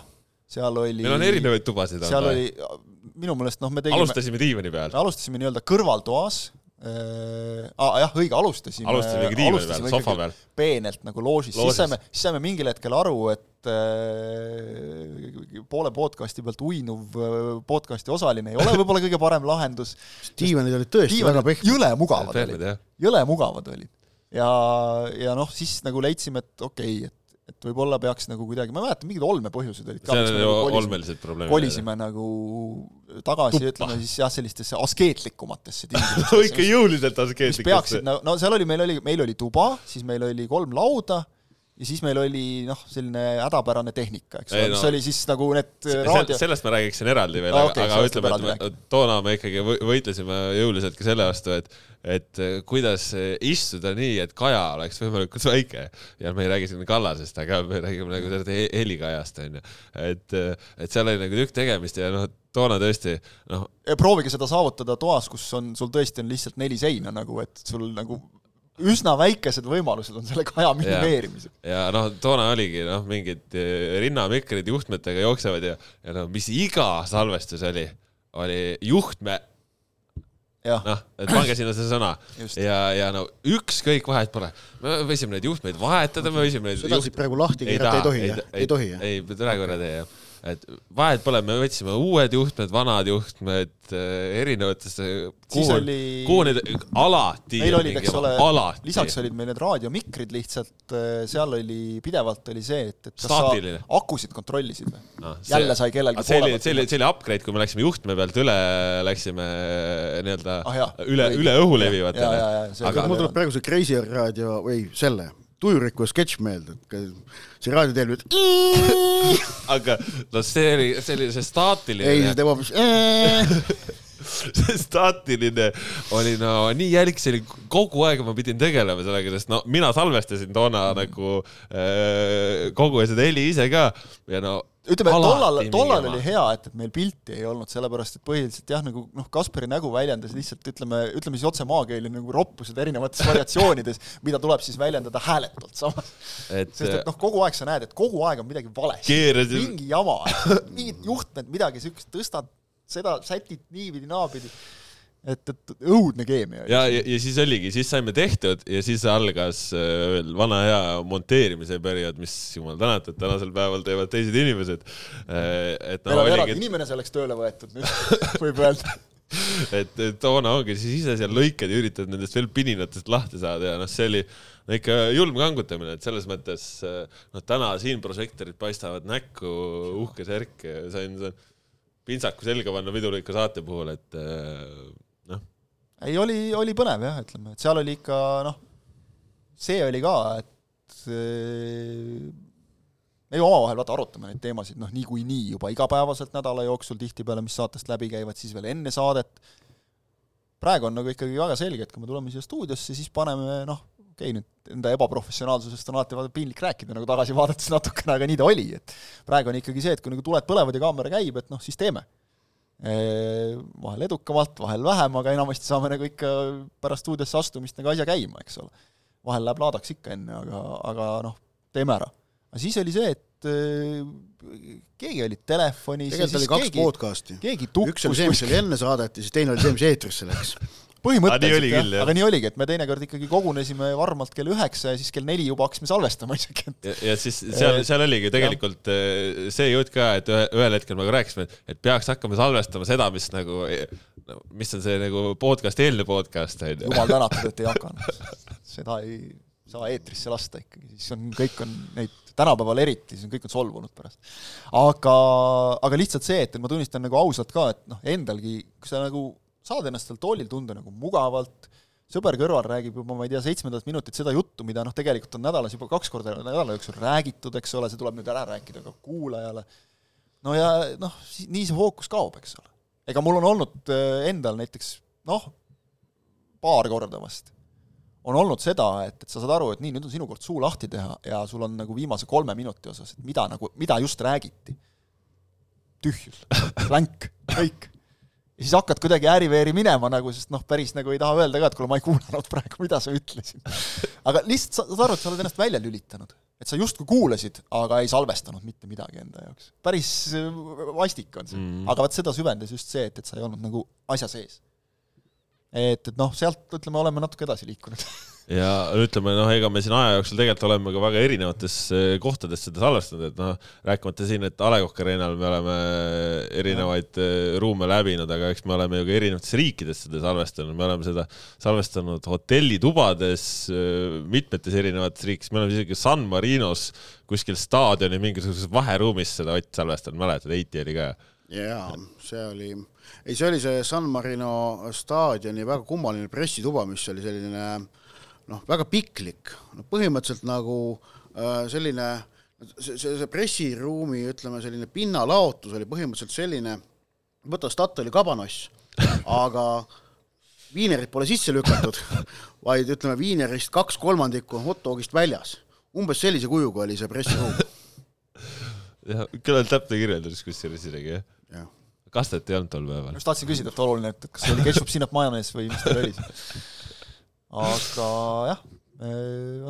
seal oli. meil on erinevaid tubasid. seal oli minu meelest noh, me tegime alustasime diivani peal. me alustasime nii-öelda kõrvaltoas äh,, ah, jah, õige, alustasime alustasime diivani peal, sohva peal. peenelt nagu loožis, siis saime, siis saime mingil hetkel aru, et äh, poole podcasti pealt uinuv äh, podcasti osaline ei ole võib-olla kõige parem lahendus. diivanid olid tõesti väga pehmed. jõle mugavad olid, jõle mugavad olid. ja, ja noh, siis nagu leidsime, et okei okay,, et et võib-olla peaks nagu kuidagi, ma ei mäleta, mingid olmepõhjused olid ka. seal oli nagu olmelised probleemid. kolisime nagu tagasi, ütleme siis jah, sellistesse askeetlikumatesse tingimustesse ikka jõuliselt askeetlikesse. peaksid, no seal oli, meil oli, meil oli tuba, siis meil oli kolm lauda ja siis meil oli noh, selline hädapärane tehnika, eks ole, mis no, oli siis nagu need raadio sellest ma räägiksin eraldi veel ah,, okay, aga ütleme, et me, toona me ikkagi võitlesime jõuliselt ka selle vastu, et et kuidas istuda nii, et kaja oleks võimalikult väike. Ja me ei räägi siin kallasest, aga me räägime nagu sellest helikajast onju, et et seal oli nagu tükk tegemist ja noh, toona tõesti noh. proovige seda saavutada toas, kus on, sul tõesti on lihtsalt neli seina nagu, et sul nagu üsna väikesed võimalused on selle kaja minimeerimisel. ja noh, toona oligi noh, mingid eh, rinnamikrid juhtmetega jooksevad ja, ja no mis iga salvestus oli, oli juhtme noh, et pange sinna see sõna Just. ja, ja no ükskõik vahet pole, me võisime neid juhtmeid vahetada, me võisime neid. seda siit praegu lahti keerata ei tohi, jah? ei tohi, jah? ei, praegu ei tee, jah et vahet pole, me võtsime uued juhtmed, vanad juhtmed äh, erinevatesse, kuhu, oli... kuhu need alati. meil olid, eks ole, lisaks olid meil need raadiomikrid lihtsalt, äh, seal oli, pidevalt oli see, et, et kas Staatiline. sa akusid kontrollisid või no,? jälle sai kellelgi see oli, see oli, see oli upgrade, kui me läksime juhtme pealt üle, läksime äh, nii-öelda ah, üle, üle õhu levivatele. aga mul tuleb praegu see Crazy raadio või selle tujuriku sketš meelde, et see raadioteel nüüd aga no see oli, see oli see staatiline. ei, see hoopis see staatiline oli no nii jälg, see oli kogu aeg ma pidin tegelema sellega, sest no mina salvestasin toona nagu äh, kogu seda heli ise ka. Ja no ütleme, tollal, tollal oli hea, et, et meil pilti ei olnud, sellepärast et põhiliselt jah, nagu noh, Kaspari nägu väljendas lihtsalt ütleme, ütleme siis otse maakeeli nagu roppused erinevates variatsioonides, mida tuleb siis väljendada hääletult samas. sest et noh, kogu aeg sa näed, et kogu aeg on midagi valesti, mingi jama, mingid juhtmed, midagi siukest, tõstad seda, sätid niipidi, naapidi et, et õudne keemia. ja, ja, ja siis oligi, siis saime tehtud ja siis algas äh, veel vana hea monteerimise periood, mis jumal tänatud, tänasel päeval teevad teised inimesed. Äh, et no oligi. eraldi inimene selleks tööle võetud nüüd, võib öelda et, et toona ongi siis ise seal lõikad ja üritad nendest veel pininatest lahti saada ja noh, see oli no ikka julm kangutamine, et selles mõttes noh, täna siin prožektorid paistavad näkku, uhke särk, sain, sain pintsaku selga panna piduliku saate puhul, et ei, oli, oli põnev jah, ütleme, et seal oli ikka noh, see oli ka, et me ju omavahel vaata arutame neid teemasid noh, niikuinii juba igapäevaselt nädala jooksul tihtipeale, mis saatest läbi käivad, siis veel enne saadet. praegu on nagu ikkagi väga selge, et kui me tuleme siia stuudiosse, siis paneme noh, okei okay,, nüüd enda ebaprofessionaalsusest on alati vaata piinlik rääkida nagu tagasi vaadates natukene, aga nii ta oli, et praegu on ikkagi see, et kui nagu tuled põlevad ja kaamera käib, et noh, siis teeme vahel edukamalt, vahel vähem, aga enamasti saame nagu ikka pärast stuudiosse astumist nagu asja käima, eks ole. vahel läheb laadaks ikka enne, aga, aga noh, teeme ära. aga siis oli see, et keegi oli telefonis. tegelikult oli kaks keegi, podcast'i. keegi tukkus. üks oli see, mis oli enne saadet ja siis teine oli see, mis eetrisse läks põhimõtteliselt jah, aga nii oligi, et me teinekord ikkagi kogunesime varmalt kell üheksa ja siis kell neli juba hakkasime salvestama isegi. ja, ja siis seal, seal oligi tegelikult ja. see jutt ka, et ühel hetkel me ka rääkisime, et peaks hakkama salvestama seda, mis nagu mis on see nagu podcast, eelne podcast, on ju. jumal tänatud, et ei hakanud. seda ei saa eetrisse lasta ikkagi, siis on, kõik on neid, tänapäeval eriti, siis on kõik on solvunud pärast. aga, aga lihtsalt see, et ma tunnistan nagu ausalt ka, et noh, endalgi, kui sa nagu saad ennast seal toolil tunda nagu mugavalt, sõber kõrval räägib juba, ma ei tea, seitsmendat minutit seda juttu, mida noh, tegelikult on nädalas juba kaks korda nädala jooksul räägitud, eks ole, see tuleb nüüd ära rääkida ka kuulajale. no ja noh, nii see fookus kaob, eks ole ega mul on olnud äh, endal näiteks noh, paar korda vast, on olnud seda, et, et sa saad aru, et nii, nüüd on sinu kord suu lahti teha ja sul on nagu viimase kolme minuti osas, et mida nagu, mida just räägiti. tühjus, blank, kõik. Ja siis hakkad kuidagi ääri-veeri minema nagu, sest noh, päris nagu ei taha öelda ka, et kuule, ma ei kuulanud praegu, mida sa ütlesid. aga lihtsalt sa saad aru, et sa oled ennast välja lülitanud et sa justkui kuulasid, aga ei salvestanud mitte midagi enda jaoks. päris äh, vastik on see mm., aga vot seda süvendas just see, et, et sa ei olnud nagu asja sees. et, et noh, sealt ütleme, oleme natuke edasi liikunud ja ütleme noh, ega me siin aja jooksul tegelikult oleme ka väga erinevates eh, kohtades seda salvestanud, et noh, rääkimata siin, et A Le Coq Arena'l me oleme erinevaid ja. Eh, ruume läbinud, aga eks me oleme ju ka erinevates riikides seda salvestanud, me oleme seda salvestanud hotellitubades eh, mitmetes erinevates riikides, me oleme isegi San Marinos kuskil staadioni mingisuguses vaheruumis seda Ott salvestanud, mäletad, Heiti oli ka? jaa, see oli, ei, see oli see San Marino staadioni väga kummaline pressituba, mis oli selline äh, noh, väga piklik, no põhimõtteliselt nagu äh, selline see, see, see pressiruumi, ütleme, selline pinnalaotus oli põhimõtteliselt selline, võta Statoili kabanoss, aga viinerit pole sisse lükatud, vaid ütleme, viinerist kaks kolmandikku hot dogist väljas. umbes sellise kujuga oli see pressiruum. jah, küllalt täpne kirjeldus kusjuures isegi, jah ja. kastet ei olnud tol päeval. just tahtsin küsida, et oluline, et kas see oli ketšup, sinap, majonees või mis teil oli siis? aga jah,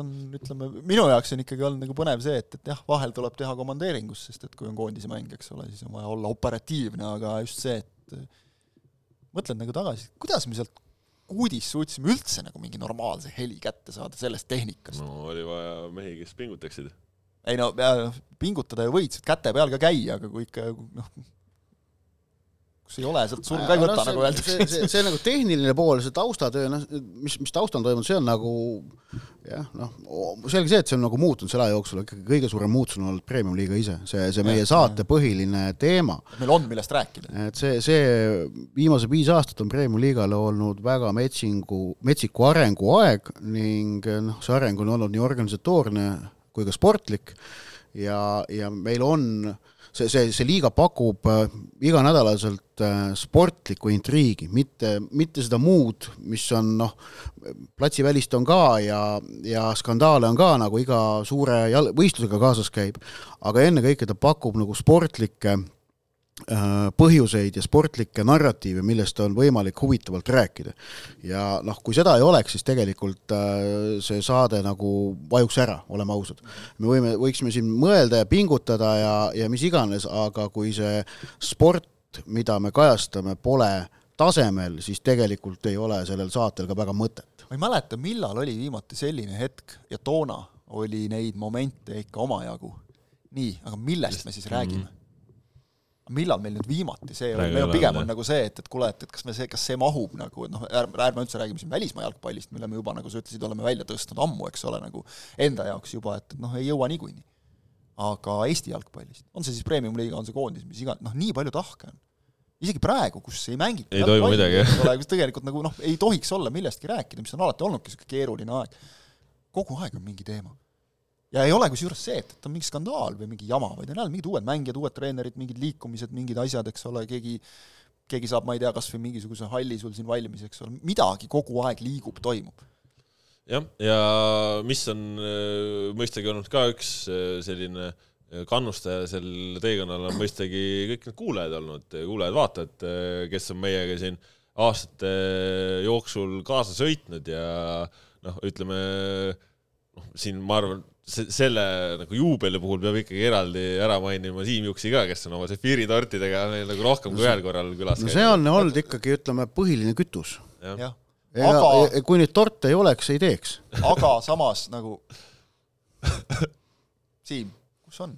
on, ütleme, minu jaoks on ikkagi olnud nagu põnev see, et, et jah, vahel tuleb teha komandeeringus, sest et kui on koondise mäng, eks ole, siis on vaja olla operatiivne, aga just see, et mõtled nagu tagasi, kuidas me sealt kuudis suutsime üldse nagu mingi normaalse heli kätte saada sellest tehnikast? no oli vaja mehi, kes pingutaksid. ei no, pingutada ju võid, käte peal ka käia, aga kui ikka noh, kus ei ole, sealt surm ka ei võta no,, nagu öeldakse. see, see, see nagu tehniline pool, see taustatöö, noh, mis, mis taustal on toimunud, see on nagu jah, noh, selge see, et see on nagu muutunud selle aja jooksul, ikkagi kõige suurem muutus on olnud Premium-liiga ise, see, see meie saate põhiline teema. meil on, millest rääkida. et see, see viimased viis aastat on Premium-liigale olnud väga metsingu, metsiku arenguaeg ning noh, see areng on olnud nii organisatoorne kui ka sportlik ja, ja meil on äh, see, see, see liiga pakub äh, iganädalaselt äh, sportlikku intriigi, mitte, mitte seda muud, mis on noh, platsivälist on ka ja, ja skandaale on ka, nagu iga suure jal-, võistlusega kaasas käib, aga ennekõike ta pakub nagu sportlikke põhjuseid ja sportlikke narratiive, millest on võimalik huvitavalt rääkida. ja noh, kui seda ei oleks, siis tegelikult äh, see saade nagu vajuks ära, oleme ausad. me võime, võiksime siin mõelda ja pingutada ja, ja mis iganes, aga kui see sport, mida me kajastame, pole tasemel, siis tegelikult ei ole sellel saatel ka väga mõtet. ma ei mäleta, millal oli viimati selline hetk ja toona oli neid momente ikka omajagu. nii, aga millest me siis räägime mm? -hmm millal meil nüüd viimati see oli, meil on pigem on nagu see, et, et kuule, et, et kas me see, kas see mahub nagu, et noh, ärme, ärme üldse räägime siin välismaa jalgpallist, mille me juba, nagu sa ütlesid, oleme välja tõstnud ammu, eks ole, nagu enda jaoks juba, et, et noh, ei jõua niikuinii. aga Eesti jalgpallist, on see siis premium-liiga, on see koondis, mis iga, noh, nii palju tahke on. isegi praegu, kus ei mängita ei toimu midagi, jah. kus tegelikult nagu noh, ei tohiks olla millestki rääkida, mis on alati olnudki niisugune keeruline aeg. kogu aeg on mingi teema ja ei ole kusjuures see, et, et on mingi skandaal või mingi jama, vaid on jälle mingid uued mängijad, uued treenerid, mingid liikumised, mingid asjad, eks ole, keegi keegi saab, ma ei tea, kas või mingisuguse halli sul siin valmis, eks ole, midagi kogu aeg liigub, toimub. jah, ja mis on äh, mõistagi olnud ka üks äh, selline äh, kannustaja sel teekonnal on mõistagi kõik need kuulajad olnud, kuulajad-vaatajad, kes on meiega siin aastate jooksul kaasa sõitnud ja noh, ütleme noh, siin ma arvan, selle nagu juubeli puhul peab ikkagi eraldi ära mainima Siim Juksi ka, kes on oma sefiiritortidega meil nagu rohkem kui ühel korral külas no see on olnud ikkagi, ütleme, põhiline kütus. jah, jah, ja Aga- kui neid torte ei oleks, ei teeks. aga samas nagu Siim, kus on?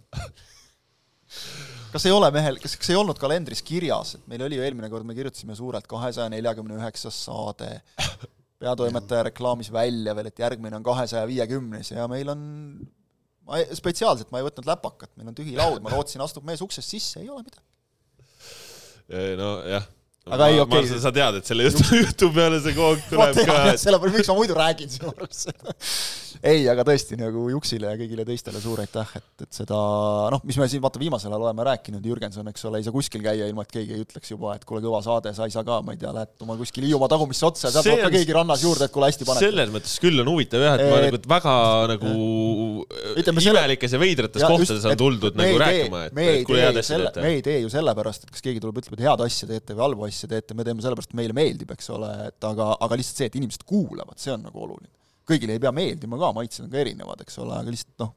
kas ei ole mehel, kas, kas ei olnud kalendris kirjas, et meil oli ju eelmine kord, me kirjutasime suurelt kahesaja neljakümne üheksas saade, peatoimetaja reklaamis välja veel, et järgmine on kahesaja viiekümnes ja meil on ma ei, spetsiaalselt ma ei võtnud läpakat, meil on tühi laud, ma lootsin, astub mees uksest sisse, ei ole midagi. nojah. Aga ei, okei. sa tead, et selle jutu, jutu peale see ma tuleb ka tean, sellepärast, miks ma muidu räägin sinu arust seda. ei, aga tõesti nagu Juksile ja kõigile teistele suur aitäh, et, et seda noh, mis me siin vaata viimasel ajal oleme rääkinud, Jürgenson, eks ole, ei saa kuskil käia, ilma et keegi ei ütleks juba, et kuule, kõva saade, sa ei saa ka, ma ei tea, lähed oma kuskil Hiiumaa tagumisse otsa ja sealt tuleb ka keegi rannas juurde, et kuule, hästi paned. selles mõttes küll on huvitav jah, et ma nagu väga nagu Ütleme selle- imelikes ja veidrates kohtades on tuldud nagu rääkima, et me ei et kuule head asja selle, me teete. ei tee ju sellepärast, et kas keegi tuleb, ütleb, et head asja teete või halba asja teete, me teeme sellepärast, et meile meeldib, eks ole, et aga, aga lihtsalt see, et inimesed kuulavad, see on nagu oluline. kõigile ei pea meeldima ka, maitsed on ka erinevad, eks ole, aga lihtsalt noh,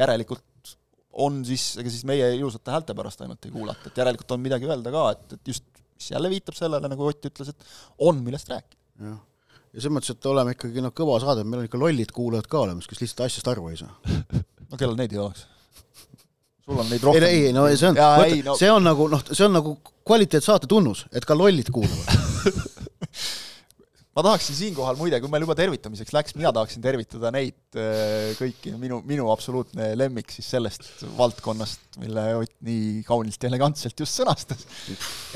järelikult on siis, ega siis meie ilusate häälte pärast ainult ei kuulata, et järelikult on midagi öelda ka, et, et just, mis jälle viitab sellele, nagu Ott ütles, et on, millest rääkida. jah, ja selles mõttes, et oleme ikkagi noh, kõva saade, meil on ikka lollid kuulajad ka olemas, kes lihtsalt asjast aru ei saa. no kellel neid ei oleks? Sul on neid ei, rohkem. ei, no see on ei,, no- see on nagu noh, see on nagu kvaliteetsaate tunnus, et ka lollid kuulavad. ma tahaksin siinkohal muide, kui meil juba tervitamiseks läks, mina tahaksin tervitada neid äh, kõiki, minu, minu absoluutne lemmik siis sellest valdkonnast, mille Ott nii kaunilt ja elegantselt just sõnastas.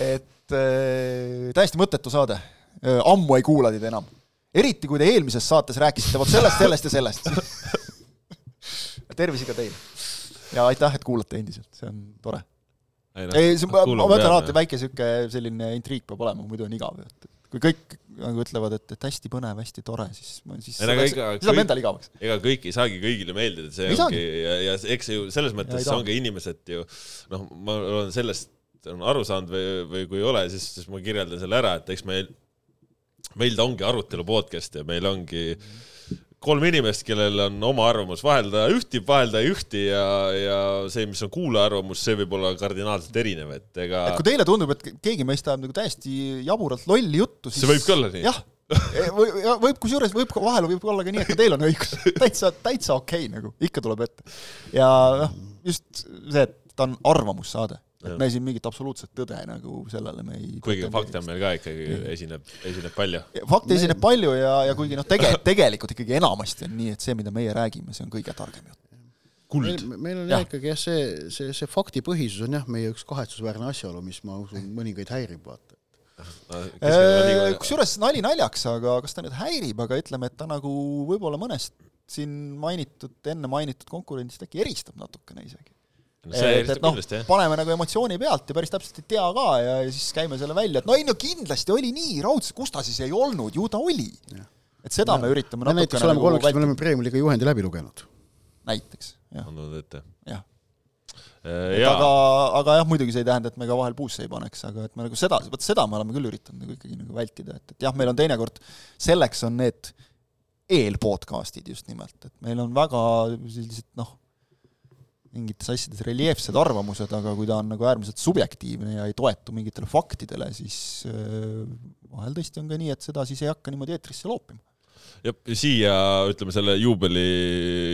et äh, täiesti mõttetu saade, ammu ei kuula teid enam. eriti, kui te eelmises saates rääkisite vot sellest, sellest ja sellest. tervisi ka teile. Ja aitäh, et kuulate endiselt, see on tore. ei, see, ma ma mõtlen alati, väike sihuke selline intriig peab olema, muidu on igav et kui kõik nagu ütlevad, et, et hästi põnev, hästi tore, siis, siis Ei, no aga siis läheb endal igavaks. ega kõik ei saagi kõigile meeldida, see Ei ongi ja, ja eks see ju selles mõttes ei taha. ongi inimesed ju noh, ma olen sellest on aru saanud või, või kui ei ole, siis, siis ma kirjeldan selle ära, et eks meil, meil ta ongi arutelu podcast ja meil ongi kolm inimest, kellel on oma arvamus, vahel ta ühtib, vahel ta ei ühti ja, ja see, mis on kuulaja arvamus, see võib olla kardinaalselt erinev, et ega et kui teile tundub, et keegi meist ajab nagu täiesti jaburalt lolli juttu, siis see võib ka olla nii. jah, või, võib kusjuures võib ka vahel võib olla ka nii, et ka teil on õigus, täitsa, täitsa okei okay, nagu, ikka tuleb ette. ja noh, just see, et ta on arvamussaade, et me siin mingit absoluutset tõde nagu sellele me ei kuigi fakte on meil ka ikkagi esineb, esineb palju. fakte esineb palju ja, ja kuigi noh, tege-, tegelikult ikkagi enamasti on nii, et see, mida meie räägime, see on kõige targem jutt. kuld meil, meil on Jah. ikkagi jah, see, see, see faktipõhisus on jah, meie üks kahetsusväärne asjaolu, mis ma usun, mõningaid häirib, vaata. Äh, kusjuures nali naljaks, aga kas ta nüüd häirib, aga ütleme, et ta nagu võib-olla mõnest siin mainitud, enne mainitud konkurentsist äkki eristab natukene isegi. See et, et noh kindlasti, jah. paneme nagu emotsiooni pealt ja päris täpselt ei tea ka ja, ja siis käime selle välja, et no ei no kindlasti oli nii raudselt, kus ta siis ei olnud, ju ta oli. et seda me üritame me näiteks natukene oleme nagu kolmekesi, me vältida, oleme Premiumi juhendi läbi lugenud. näiteks, jah, on tulnud ette. jah. jaa aga, aga jah, muidugi see ei tähenda, et me ka vahel puusse ei paneks, aga et me nagu seda, vot seda me oleme küll üritanud nagu ikkagi nagu vältida, et, et jah, meil on teinekord, selleks on need eelpodcastid just nimelt, et meil on väga sellised noh, mingites asjades reljeefsed arvamused, aga kui ta on nagu äärmiselt subjektiivne ja ei toetu mingitele faktidele, siis vahel tõesti on ka nii, et seda siis ei hakka niimoodi eetrisse loopima. ja siia ütleme selle juubeli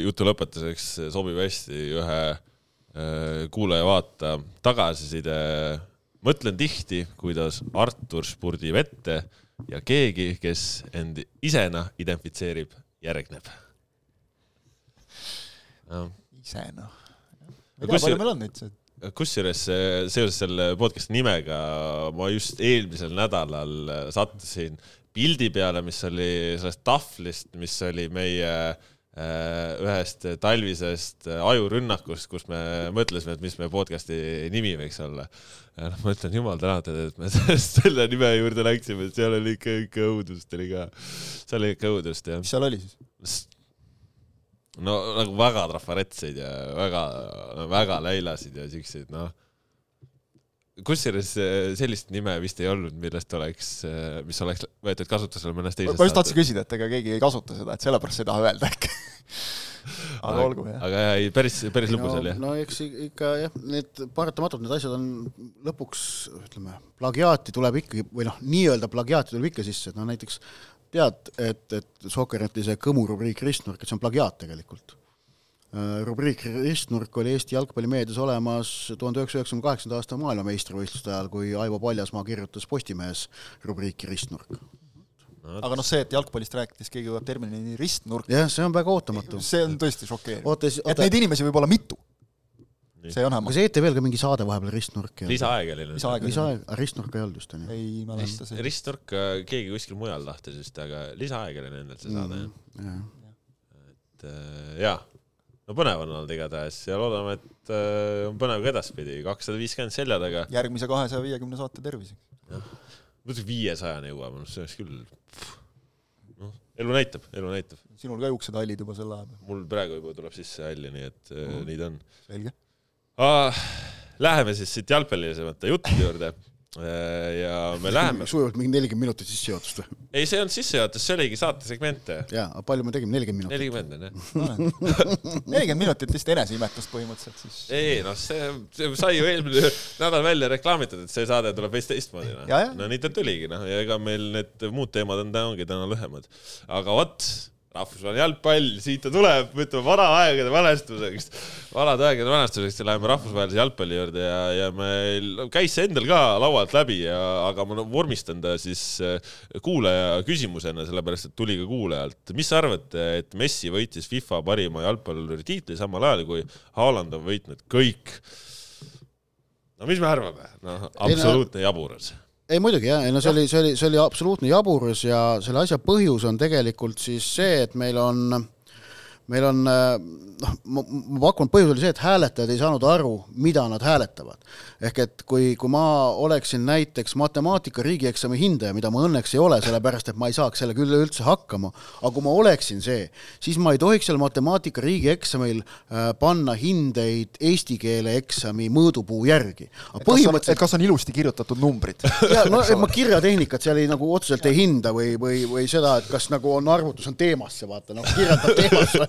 jutu lõpetuseks sobib hästi ühe äh, kuulaja-vaata tagasiside. mõtlen tihti, kuidas Artur spurdib ette ja keegi, kes end isena identifitseerib, järgneb. ise ma ei tea, see- palju meil on neid, kusjuures eh, seoses selle podcast'i nimega ma just eelmisel nädalal eh, sattusin pildi peale, mis oli sellest tahvlist, mis oli meie eh, ühest talvisest ajurünnakust, kus me mõtlesime, et mis meie podcast'i nimi võiks olla. noh, ma ütlen jumal tänatud, et me selle nime juurde läksime, et seal oli ikka, ikka õudust oli ka. seal oli ikka õudust jah mis seal oli siis? No nagu väga trafaretseid ja väga, väga läilasid ja siukseid, noh. kusjuures äh, sellist nime vist ei olnud, millest oleks, äh, mis oleks võetud kasutusele mõnes teises ma just tahtsin küsida, et ega keegi ei kasuta seda, et sellepärast ei taha öelda äkki aga, aga olgu, jah. aga jah, ei päris, päris lõbus oli, jah. no eks ikka jah, need paratamatult need asjad on lõpuks, ütleme, plagiaati tuleb ikkagi, või noh, nii-öelda plagiaati tuleb ikka sisse, et noh näiteks tead, et, et Sokkerneti see Kõmu rubriik Ristnurk, et see on plagiaat tegelikult Äh, rubriik Ristnurk oli Eesti jalgpallimeedias olemas tuhande üheksasaja üheksakümne kaheksanda aasta maailmameistrivõistluste ajal, kui Aivo Paljasmaa kirjutas Postimehes rubriiki Ristnurk. aga noh, see, et jalgpallist rääkides keegi jõuab terminini ristnurk jah, see on väga ootamatu. see on tõesti šokeeriv. et neid inimesi võib olla mitu. See on hämmastav. kas ETV-l ka mingi saade vahepeal Ristnurk? lisaaeg oli. lisaaeg, lisaaeg, aga Ristnurk ei olnud vist, on ju? ei mäleta see. Ristnurk keegi kuskil mujal tahtis vist, aga lisaaeg oli nendel see saade mm,, jah. et äh, jaa no põnev on olnud igatahes ja loodame, et äh, on põnev ka edaspidi, kakssada viiskümmend selja taga. järgmise kahesaja viiekümne saate terviseks. muidugi viiesajani jõuame, noh see oleks küll, noh, elu näitab, elu näitab. sinul ka juuksed hallid juba sel ajal? mul praegu juba tuleb sisse halli, nii et mm. nii ta on. selge. Läheme siis siit jalgpallilisemate juttude juurde Äh, ja me läheme. sujuvalt mingi nelikümmend minutit sissejuhatust või? ei, see ei olnud sissejuhatus, see oligi saatesegment. jaa, palju me tegime, nelikümmend minutit? nelikümmend on jah. nelikümmend minutit lihtsalt eneseimetlust põhimõtteliselt siis. ei noh, see, see sai ju eelmine nädal välja reklaamitud, et see saade tuleb veits teistmoodi noh. no nii ta tuligi noh, ja ega meil need muud teemad on, ongi täna lühemad. aga vot rahvusvaheline jalgpall, siit ta tuleb, ütleme vanaaegade mälestuseks, vanade aegade mälestuseks ja läheme rahvusvahelise jalgpalli juurde ja, ja meil käis see endal ka laualt läbi ja, aga ma vormistan ta siis äh, kuulaja küsimusena, sellepärast et tuli ka kuulajalt. mis sa arvad, et Messi võitis FIFA parima jalgpalluri tiitli samal ajal, kui Haaland on võitnud kõik? no mis me arvame? noh, absoluutne jaburus ei muidugi jah, ei no see oli, see oli, see oli absoluutne jaburus ja selle asja põhjus on tegelikult siis see, et meil on, meil on noh, ma, pakun, põhjus oli see, et hääletajad ei saanud aru, mida nad hääletavad ehk et kui, kui ma oleksin näiteks matemaatika riigieksami hindaja, mida ma õnneks ei ole, sellepärast et ma ei saaks sellega üleüldse hakkama, aga kui ma oleksin see, siis ma ei tohiks seal matemaatika riigieksamil äh, panna hindeid eesti keele eksami mõõdupuu järgi. põhimõtteliselt et kas on ilusti kirjutatud numbrid? jaa, no ma kirjatehnikat seal ei nagu otseselt ei hinda või, või, või seda, et kas nagu on arvutus on teemasse, vaata, noh, kirjeldab teemasse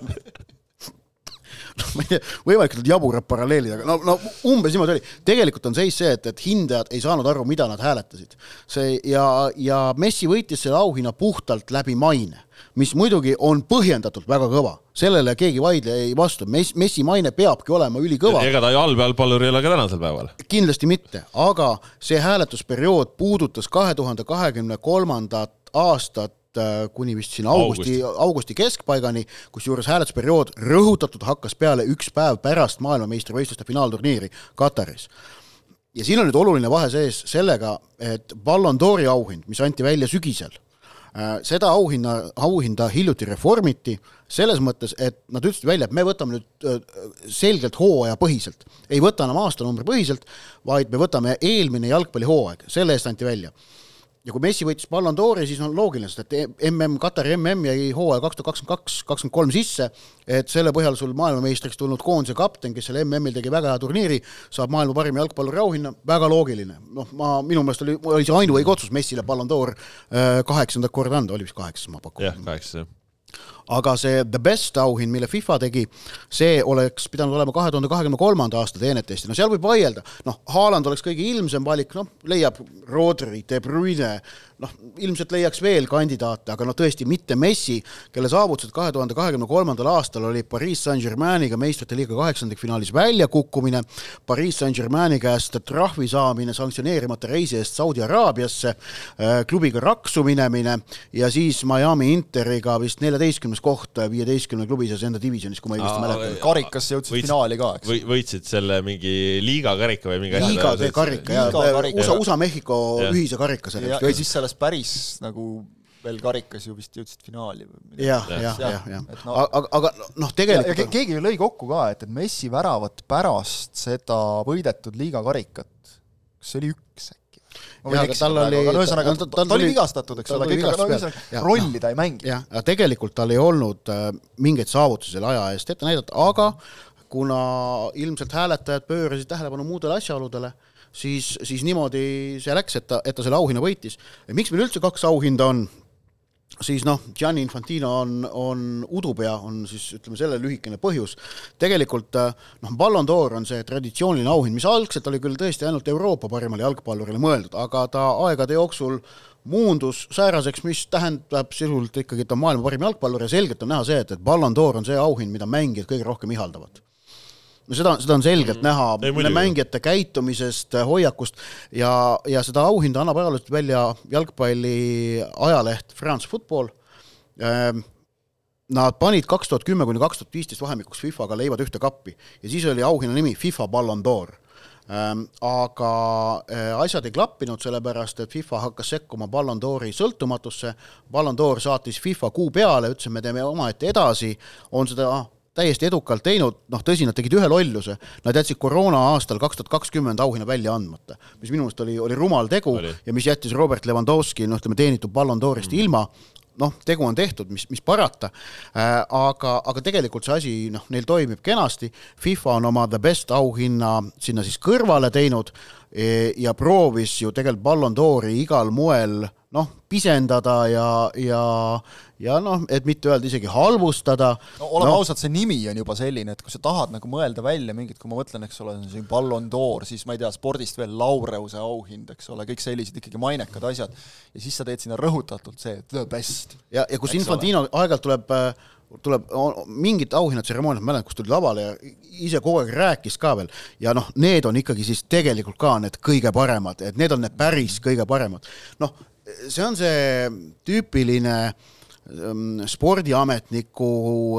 noh, ma ei tea, võimalikult jaburad paralleelid, aga no, no umbes niimoodi oli. tegelikult on seis see, et, et hindajad ei saanud aru, mida nad hääletasid. see ja, ja Messi võitis selle auhinna puhtalt läbi maine, mis muidugi on põhjendatult väga kõva, sellele keegi vaidle ei vastu, Messi maine peabki olema ülikõva. ega ta ju halb jalgpallur ei ole ka tänasel päeval. kindlasti mitte, aga see hääletusperiood puudutas kahe tuhande kahekümne kolmandat aastat kuni vist sinna augusti, augusti keskpaigani, kusjuures hääletusperiood rõhutatult hakkas peale üks päev pärast maailmameistrivõistluste finaalturniiri Kataris. ja siin on nüüd oluline vahe sees sellega, et Ballon d'Ori auhind, mis anti välja sügisel, äh, seda auhinna, auhinda hiljuti reformiti, selles mõttes, et nad ütlesid välja, et me võtame nüüd äh, selgelt hooajapõhiselt, ei võta enam aastanumbri põhiselt, vaid me võtame eelmine jalgpallihooaeg, selle eest anti välja ja kui Messi võitis Ballon d'Ori, siis on loogiline, sest et mm, Katari mm jäi hooaja kaks tuhat kakskümmend kaks, kakskümmend kolm sisse, et selle põhjal sul maailmameistriks tulnud koondise kapten, kes seal MM-il tegi väga hea turniiri, saab maailma parima jalgpalluri auhinna, väga loogiline. noh, ma, minu meelest oli, oli see ainuõige otsus Messile Ballon d'Or äh, kaheksandat korda anda, oli vist kaheksas, ma pakun. jah, kaheksas, jah aga see The Best auhind, mille FIFA tegi, see oleks pidanud olema kahe tuhande kahekümne kolmanda aasta teenetesti, no seal võib vaielda, noh, Haaland oleks kõige ilmsem valik, noh, leiab Rodri, De Bruyne, noh, ilmselt leiaks veel kandidaate, aga noh, tõesti mitte Messi, kelle saavutused kahe tuhande kahekümne kolmandal aastal oli Pariis Saint-Germainiga meistrite liiga kaheksandikfinaalis väljakukkumine, Pariis Saint-Germaini käest trahvi saamine sanktsioneerimata reisi eest Saudi Araabiasse, äh, klubiga raksu minemine ja siis Miami Interiga vist neljateistkümnes koht viieteistkümne klubi seas enda divisjonis, kui ma õigesti mäletan. karikasse jõudsid võitsid, finaali ka, eks? või võitsid selle mingi liiga karika või mingi liiga karika, jaa, USA, USA-Mehhiko ühise karika selle. ja siis selles päris nagu veel karikas ju vist jõudsid finaali või midagi. jah, jah, jah, jah. No, aga, aga noh, tegelikult ja, ja keegi ju lõi kokku ka, et, et Messi väravat pärast seda võidetud liiga karikat, kas see oli üks äkki? Jaa, aga tal oli aga ühesõnaga, ta, ta oli vigastatud, eks ole, kõik, aga no ühesõnaga rolli ta ei mängi. jah, aga tegelikult tal ei olnud äh, mingeid saavutusi selle aja eest ette näidata, aga kuna ilmselt hääletajad pöörasid tähelepanu muudele asjaoludele, siis, siis niimoodi see läks, et ta, et ta selle auhinna võitis. miks meil üldse kaks auhinda on? Siis noh, Gianni Infantino on, on udupea, on siis ütleme selle lühikene põhjus. tegelikult noh, Ballon d'Or on see traditsiooniline auhind, mis algselt oli küll tõesti ainult Euroopa parimale jalgpallurile mõeldud, aga ta aegade jooksul muundus sääraseks, mis tähendab sisuliselt ikkagi, et on maailma parim jalgpallur ja selgelt on näha see, et, et Ballon d'Or on see auhind, mida mängijad kõige rohkem ihaldavad no seda, seda on selgelt mm, näha ei, mängijate käitumisest, hoiakust ja, ja seda auhinda annab ajalooliselt välja jalgpalli ajaleht France Football. Ehm, nad panid kaks tuhat kümme kuni kaks tuhat viisteist vahemikuks FIFA-ga leivad ühte kappi ja siis oli auhinna nimi FIFA Ballon d'Or. Ehm, aga eh, asjad ei klappinud, sellepärast et FIFA hakkas sekkuma Ballon d'Ori sõltumatusse, Ballon d'Or saatis FIFA kuu peale, ütles, et me teeme omaette edasi, on seda täiesti edukalt teinud, noh tõsi, nad tegid ühe lolluse, nad jätsid koroona aastal kaks tuhat kakskümmend auhinna välja andmata, mis minu meelest oli, oli rumal tegu oli. ja mis jättis Robert Lewandowski, noh, ütleme teenitud Ballon d'Orist mm. ilma, noh, tegu on tehtud, mis, mis parata äh,, aga, aga tegelikult see asi, noh, neil toimib kenasti, FIFA on oma The Best auhinna sinna siis kõrvale teinud e, ja proovis ju tegelikult Ballon d'Ori igal moel noh, pisendada ja, ja, ja noh, et mitte öelda isegi halvustada. no oleme no. ausad, see nimi on juba selline, et kui sa tahad nagu mõelda välja mingit, kui ma mõtlen, eks ole, see Ballon d'Or, siis ma ei tea, spordist veel Laureuse auhind, eks ole, kõik sellised ikkagi mainekad asjad. ja siis sa teed sinna rõhutatult see the best. ja, ja kus Infantino aeg-ajalt tuleb tuleb mingit auhinnatseremooniat, mäletan, kus tuli lavale ja ise kogu aeg rääkis ka veel ja noh, need on ikkagi siis tegelikult ka need kõige paremad, et need on need päris kõige paremad. noh, see on see tüüpiline ähm, spordiametniku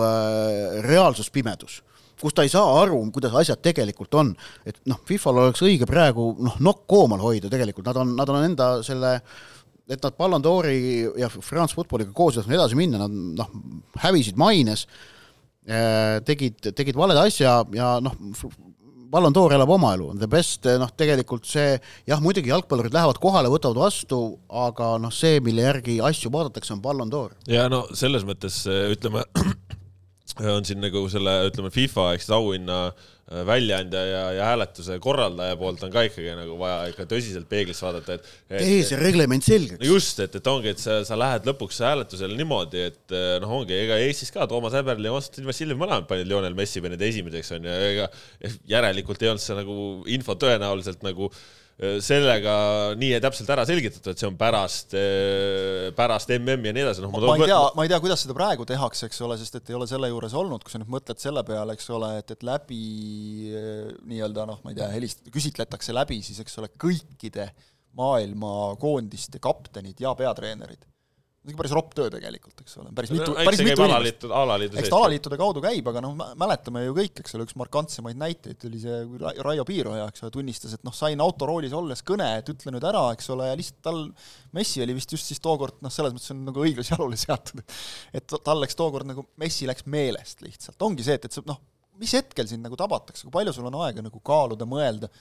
äh, reaalsuspimedus, kus ta ei saa aru, kuidas asjad tegelikult on. et noh, Fifal oleks õige praegu noh, nokk koomal hoida tegelikult, nad on, nad on enda selle et nad Ballon d'Ori ja France Footballiga koos ei tahtnud edasi minna, nad noh, hävisid maines, äh, tegid, tegid valed asja ja noh, Ballon d'Or elab oma elu, the best, noh, tegelikult see jah, muidugi jalgpallurid lähevad kohale, võtavad vastu, aga noh, see, mille järgi asju vaadatakse, on Ballon d'Or. ja no selles mõttes ütleme, on siin nagu selle, ütleme, FIFA ehk siis auhinna äh, väljaandja ja, ja hääletuse korraldaja poolt on ka ikkagi nagu vaja ikka tõsiselt peeglisse vaadata, et, et. tee see reglement selgeks. just, et, et ongi, et sa, sa lähed lõpuks hääletusele niimoodi, et äh, noh, ongi, ega Eestis ka Toomas Häberli ja Konstantin Vassiljev mõlemad panid Lionel Messi panid esimeseks onju, ega järelikult ei olnud see nagu info tõenäoliselt nagu äh, Äh, sellega nii täpselt ära selgitatud, et see on pärast, äh, pärast MM-i ja nii edasi, noh ma, ma ei tea, ma ei tea, kuidas seda praegu tehakse, eks ole, sest et ei ole selle juures olnud, kui sa nüüd mõtled selle peale, eks ole, et, et läbi äh, nii-öelda noh, ma ei tea, helist-, küsitletakse läbi siis, eks ole, kõikide maailma koondiste kaptenid ja peatreenerid see on päris ropp töö tegelikult, eks ole, päris mitu, päris mitu inimest. eks ta alaliitude kaudu käib, aga noh, mäletame ju kõik, eks ole, üks markantsemaid näiteid oli see, kui Raio Piiroja, eks ole, tunnistas, et noh, sain autoroolis olles kõne, et ütle nüüd ära, eks ole, ja lihtsalt tal, Messi oli vist just siis tookord noh, selles mõttes on nagu õiglase jalule seatud, et tal läks tookord nagu, Messi läks meelest lihtsalt, ongi see, et, et see noh, mis hetkel sind nagu tabatakse, kui palju sul on aega nagu kaaluda, mõelda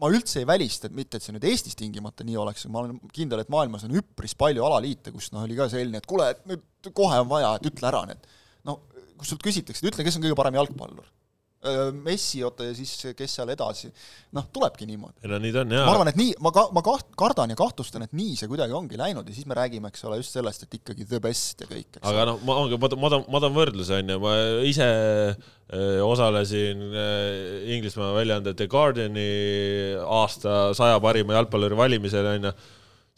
ma üldse ei välista, et mitte, et see nüüd Eestis tingimata nii oleks, ma olen kindel, et maailmas on üpris palju alaliite, kus noh, oli ka selline, et kuule, et nüüd kohe on vaja, et ütle ära need. no kui sult küsitakse, et ütle, kes on kõige parem jalgpallur Messi, oota, ja siis kes seal edasi, noh, tulebki niimoodi. ei no nii ta on, jaa. ma arvan, et nii, ma ka-, ma kaht-, kardan ja kahtlustan, et nii see kuidagi ongi läinud ja siis me räägime, eks ole, just sellest, et ikkagi the best ja kõik, aga noh, ma ma, ma toon, ma toon võrdluse, on ju, ma ise osalesin Inglismaa väljaande The Guardiani aasta saja parima jalgpalluri valimisel, on ju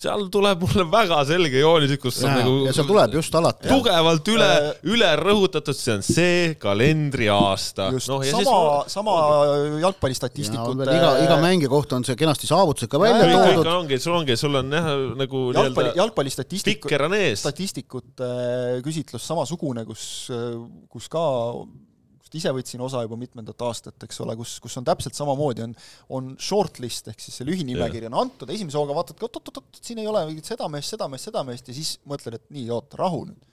seal tuleb mulle väga selge joonis, kus on nagu ja seal tuleb just alati tugevalt üle äh,, üle rõhutatud, see on see kalendriaasta. No, sama, sama jalgpallistatistikute ja, iga, iga mängija kohta on see kenasti saavutused ka välja ja, toodud. ongi, sul ongi, sul on jah, nagu jalgpalli, jalgpallistatistik, statistikute küsitlus samasugune, kus, kus ka millest ise võtsin osa juba mitmendat aastat, eks ole, kus, kus on täpselt samamoodi, on, on shortlist ehk siis see lühinimekiri on antud, esimese hooga vaatad oot-oot-oot, siin ei ole mingit seda meest, seda meest, seda meest ja siis mõtled, et nii, oota, rahu nüüd.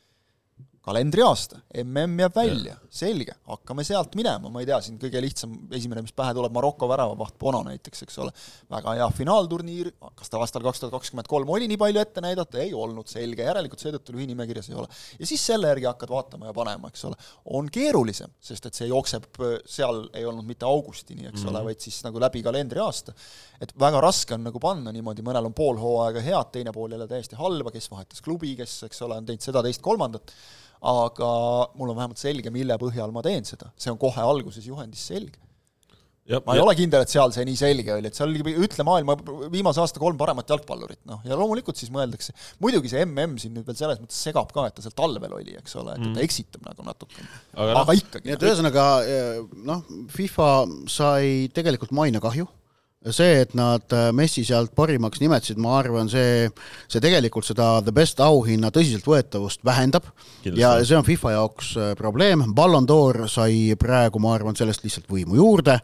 Kalendriaasta, mm jääb välja, selge, hakkame sealt minema, ma ei tea, siin kõige lihtsam, esimene, mis pähe tuleb, Maroko väravavaht Bono näiteks, eks ole, väga hea finaalturniir, kas ta aastal kaks tuhat kakskümmend kolm oli nii palju ette näidata, ei olnud, selge, järelikult seetõttu lühi nimekirjas ei ole. ja siis selle järgi hakkad vaatama ja panema, eks ole. on keerulisem, sest et see jookseb, seal ei olnud mitte augustini, eks mm -hmm. ole, vaid siis nagu läbi kalendriaasta. et väga raske on nagu panna niimoodi, mõnel on pool hooaega head, teine pool jälle täiesti halba, kes vahetas klubi, kes, eks ole, on teinud seda, teist, kolmandat, aga mul on vähemalt selge, mille põhjal ma teen seda, see on kohe alguses juhendis selge. ma ei ja. ole kindel, et seal see nii selge oli, et seal oli, ütle maailma viimase aasta kolm paremat jalgpallurit, noh, ja loomulikult siis mõeldakse, muidugi see mm siin nüüd veel selles mõttes segab ka, et ta seal talvel oli, eks ole, et mm. ta eksitab nagu natukene. aga, aga no, ikkagi. nii et ühesõnaga noh, FIFA sai tegelikult mainekahju see, et nad äh, Messi sealt parimaks nimetasid, ma arvan, see, see tegelikult seda the best auhinna tõsiseltvõetavust vähendab Kindlasti. ja see on FIFA jaoks äh, probleem, Ballon d'Or sai praegu, ma arvan, sellest lihtsalt võimu juurde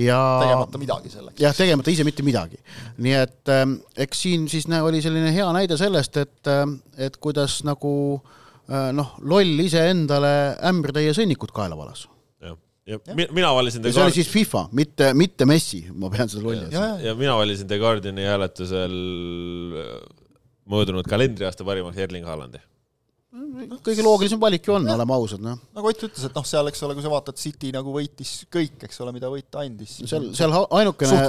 ja tegemata midagi selleks. jah, tegemata ise mitte midagi. nii et ähm, eks siin siis oli selline hea näide sellest, et, äh, et kuidas nagu noh, loll iseendale ämbrtäie sõnnikut kaela valas ja, mina valisin ja see oli siis FIFA, mitte, mitte Messi, ma pean seda lolli asjaks. Ja, ja mina valisin The Guardiani hääletusel äh, möödunud kalendriaasta parimaks Erling Haalandi kõige loogilisem valik ju on, oleme ausad, noh. nagu Ott ütles, et noh, seal, eks ole, kui sa vaatad, City nagu võitis kõik, eks ole, mida võita andis. seal, seal ainukene,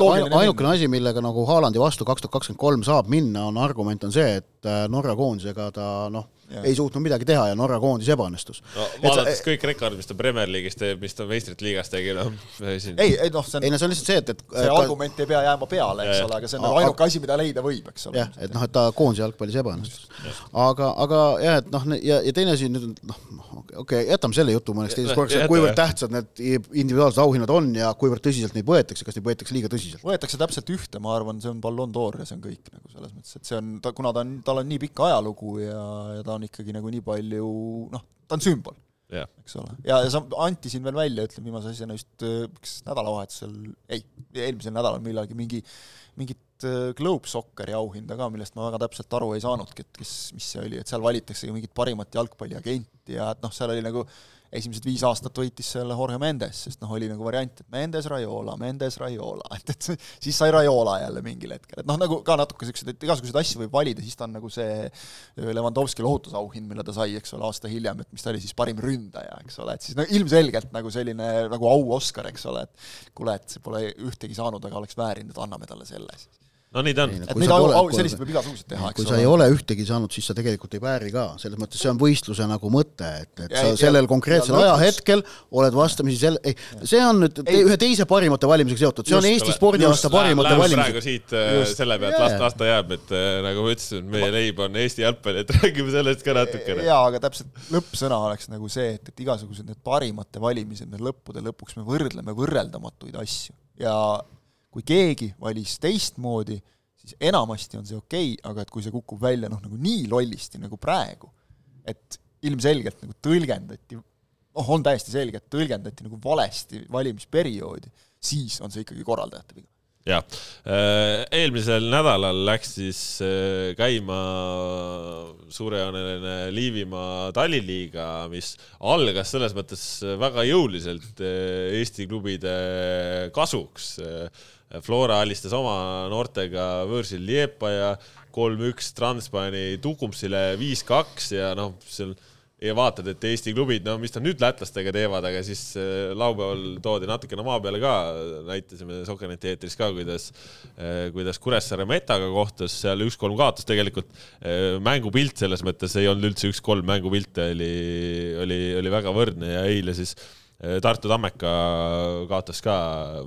ainukene asi, millega nagu Haalandi vastu kaks tuhat kakskümmend kolm saab minna, on argument on see, et äh, Norra koondisega ta noh, ei suutnud midagi teha ja Norra koondis ebaõnnestus no,. vaadates sa, kõik rekordid, mis ta Premier League'is teeb, mis ta meistrite liigas tegi, noh ei, ei noh, see on ei no see on lihtsalt see, et, et see ka... argument ei pea jääma peale, eks ja, ole, aga see on nagu ainuke asi, mida leida võib, eks ole. jah, et noh, et ta koondise jalgpallis ebaõnnestus. aga, aga jah, et noh, ja, ja teine asi nüüd noh, noh, okei okay,, jätame selle jutu mõneks teiseks korraks, et kuivõrd tähtsad need individuaalsed auhinnad on ja kuivõrd tõsiselt neid võetakse, kas neid võetakse liiga tõsiselt? võetakse täpselt ühte, ma arvan, see on Ballon d'Or ja see on kõik nagu selles mõttes, et see on, ta, kuna ta on, tal on nii pikk ajalugu ja, ja ta on ikkagi nagu nii palju noh, ta on sümbol yeah., eks ole. ja, ja sa anti siin veel välja, ütleme viimase asjana just kas nädalavahetusel, ei, eelmisel nädalal millalgi mingi, mingit Globe Socceri auhinda ka, millest ma väga täpselt aru ei saanudki, et kes, mis see oli, et seal valitaksegi mingit parimat jalgpalliagenti ja et noh, seal oli nagu esimesed viis aastat võitis selle Jorge Mendes, sest noh, oli nagu variant, et Mendes, Raiola, Mendes, Raiola, et, et siis sai Raiola jälle mingil hetkel, et noh, nagu ka natuke siuksed, et igasuguseid asju võib valida, siis ta on nagu see Levanovski lohutusauhind, mille ta sai, eks ole, aasta hiljem, et mis ta oli siis parim ründaja, eks ole, et siis no ilmselgelt nagu selline nagu au-Oskar, eks ole, et kuule, et see pole ühtegi saanud, aga oleks väärinud, anname talle selle siis no nii ta on. et neid au, au, selliseid võib igasuguseid teha, eks ole. kui sa ei ole ühtegi saanud, siis sa tegelikult ei vääri ka, selles mõttes see on võistluse nagu mõte, et, et ja, sa ja, sellel konkreetsel ajahetkel oled vastamisi selle, ei, see on nüüd te, ühe teise parimate valimisega seotud, see on just, Eesti spordiaasta parimate valimised. praegu siit äh, just. selle pealt las, las ta jääb, et äh, nagu ma ütlesin, meie leib on Eesti jalgpall, et räägime sellest ka natukene. jaa, aga täpselt lõppsõna oleks nagu see, et, et igasugused need parimate valimised, need lõppude lõpuks me võrdleme võrreldamatuid asju ja kui keegi valis teistmoodi siis enamasti on see okei okay,, aga et kui see kukub välja noh, nagu nii lollisti nagu praegu, et ilmselgelt nagu tõlgendati, noh, on täiesti selge, et tõlgendati nagu valesti valimisperioodi, siis on see ikkagi korraldajate viga. Jah, äh, eelmisel nädalal läks siis äh, käima suurejooneline Liivimaa talliliiga, mis algas selles mõttes väga jõuliselt äh, Eesti klubide kasuks Flora alistas oma noortega võõrsil Liepa ja kolm-üks Transpani Tukumsile viis-kaks ja noh, seal ja vaatad, et Eesti klubid, no mis nad nüüd lätlastega teevad, aga siis äh, laupäeval toodi natukene maa peale ka, näitasime Sokkerneti eetris ka, kuidas, äh, kuidas Kuressaare Metaga kohtus, seal üks-kolm kaotas tegelikult. Äh, mängupilt selles mõttes ei olnud üldse üks-kolm, mängupilt oli, oli, oli väga võrdne ja eile siis Tartu Tammeka kaotas ka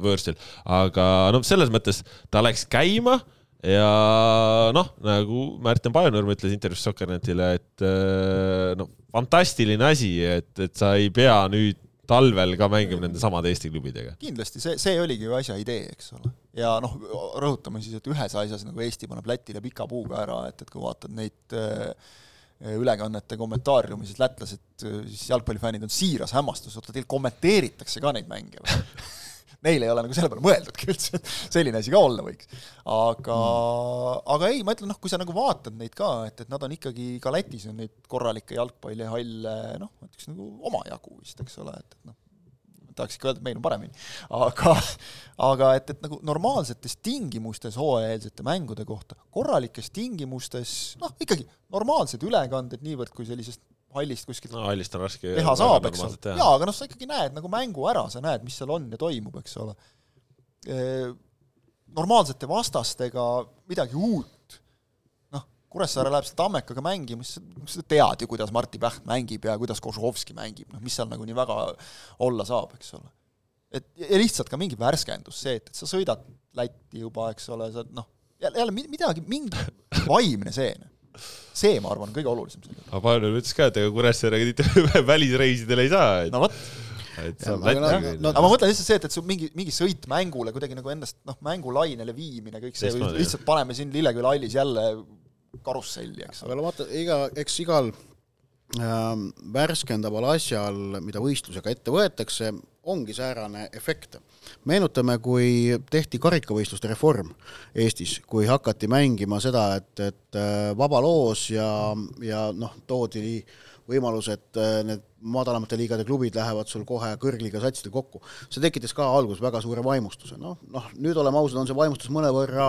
võõrsil, aga noh, selles mõttes ta läks käima ja noh, nagu Märten Pajunurm ütles intervjuus Sokkernetile, et äh, noh, fantastiline asi, et, et sa ei pea nüüd talvel ka mängima nende samade Eesti klubidega. kindlasti, see, see oligi ju asja idee, eks ole. ja noh, rõhutame siis, et ühes asjas nagu Eesti paneb Lätile pika puuga ära, et, et kui vaatad neid äh, ülekannete kommentaariumi, siis lätlased, eh, siis jalgpallifännid on siiras hämmastus, oota teil kommenteeritakse ka neid mänge või neil ei ole nagu selle peale mõeldudki üldse, et selline asi ka olla võiks. aga mm., aga ei, ma ütlen, noh, kui sa nagu vaatad neid ka, et, et nad on ikkagi, ka Lätis on neid korralikke jalgpallihalle noh, ma ütleks nagu omajagu vist, eks ole, et, et noh, tahaks ikka öelda, et meil on paremini. aga, aga et, et nagu normaalsetes tingimustes hooajaeelsete mängude kohta, korralikes tingimustes, noh, ikkagi normaalsed ülekanded niivõrd, kui sellisest hallist kuskilt no hallist on raske teha saab, eks ole. jaa, aga noh, sa ikkagi näed nagu mängu ära, sa näed, mis seal on ja toimub, eks ole. Normaalsete vastastega midagi uut, Kuressaare läheb seal Tammekaga mängima, siis sa tead ju, kuidas Martti Päht mängib ja kuidas Kožovski mängib, noh, mis seal nagu nii väga olla saab, eks ole. et ja lihtsalt ka mingi värskendus, see, et, et sa sõidad Lätti juba, eks ole, sa noh, jälle midagi, mingi vaimne see, noh see, ma arvan, on kõige olulisem. aga Pavel ütles ka, et ega Kuressaarega tihti välisreisidele ei saa et.... no vot et saab Lätti käia. No, aga ma mõtlen lihtsalt see, et, et sul mingi, mingi sõit mängule kuidagi nagu endast noh, mängulainele viimine, kõik see, lihtsalt paneme siin Lilleküla hallis jälle karusselli, eks ole. aga no vaata, iga, eks igal äh, värskendaval asjal, mida võistlusega ette võetakse, ongi säärane efekt meenutame, kui tehti karikavõistluste reform Eestis, kui hakati mängima seda, et, et äh, vaba loos ja, ja noh, toodi võimalus, et äh, need madalamate liigade klubid lähevad sul kohe kõrgliiga satsidega kokku. see tekitas ka alguses väga suure vaimustuse, noh, noh nüüd oleme ausad, on see vaimustus mõnevõrra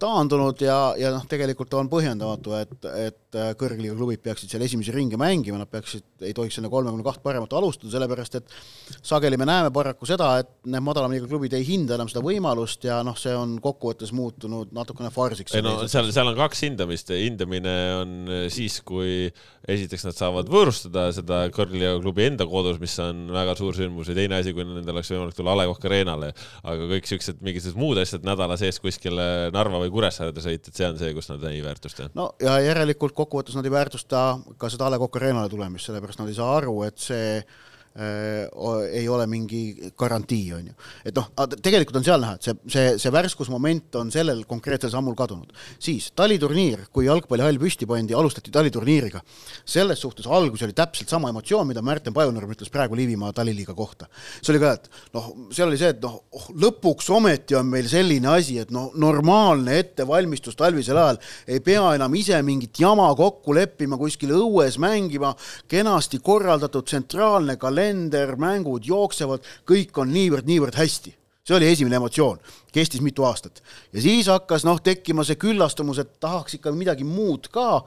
taandunud ja, ja noh, tegelikult on põhjendamatu, et, et äh, kõrgliiga klubid peaksid seal esimesi ringe mängima, nad peaksid, ei tohiks enne kolmekümne kaht paremat alustada, sellepärast et sageli me näeme paraku seda, et need madalama liiga klubid ei hinda enam seda võimalust ja noh, see on kokkuvõttes muutunud natukene farsiks. ei no seal, seal on kaks hindamist, hindamine on siis, kui esiteks nad saavad võõrustada seda kõrgliiga Anglia klubi enda kodus, mis on väga suur sündmus ja teine asi, kui nendel oleks võimalik tulla A Le Coq Arena'le, aga kõik siuksed mingisugused muud asjad nädala sees kuskile Narva või Kuressaarde sõita, et see on see, kus nad ei väärtusta. no ja järelikult kokkuvõttes nad ei väärtusta ka seda A Le Coq Arena'le tulemist, sellepärast nad ei saa aru, et see Äh, ei ole mingi garantii, on ju. et noh, tegelikult on seal näha, et see, see, see värskusmoment on sellel konkreetsel sammul kadunud. siis taliturniir, kui jalgpallihall püsti pandi, alustati taliturniiriga. selles suhtes alguses oli täpselt sama emotsioon, mida Märten Pajunurm ütles praegu Liivimaa taliliiga kohta. see oli ka, et noh, seal oli see, et noh oh,, lõpuks ometi on meil selline asi, et noh, normaalne ettevalmistus talvisel ajal, ei pea enam ise mingit jama kokku leppima, kuskil õues mängima, kenasti korraldatud tsentraalne kalender, kalender, mängud jooksevad, kõik on niivõrd-niivõrd hästi see oli esimene emotsioon, kestis mitu aastat. ja siis hakkas noh, tekkima see küllastumus, et tahaks ikka midagi muud ka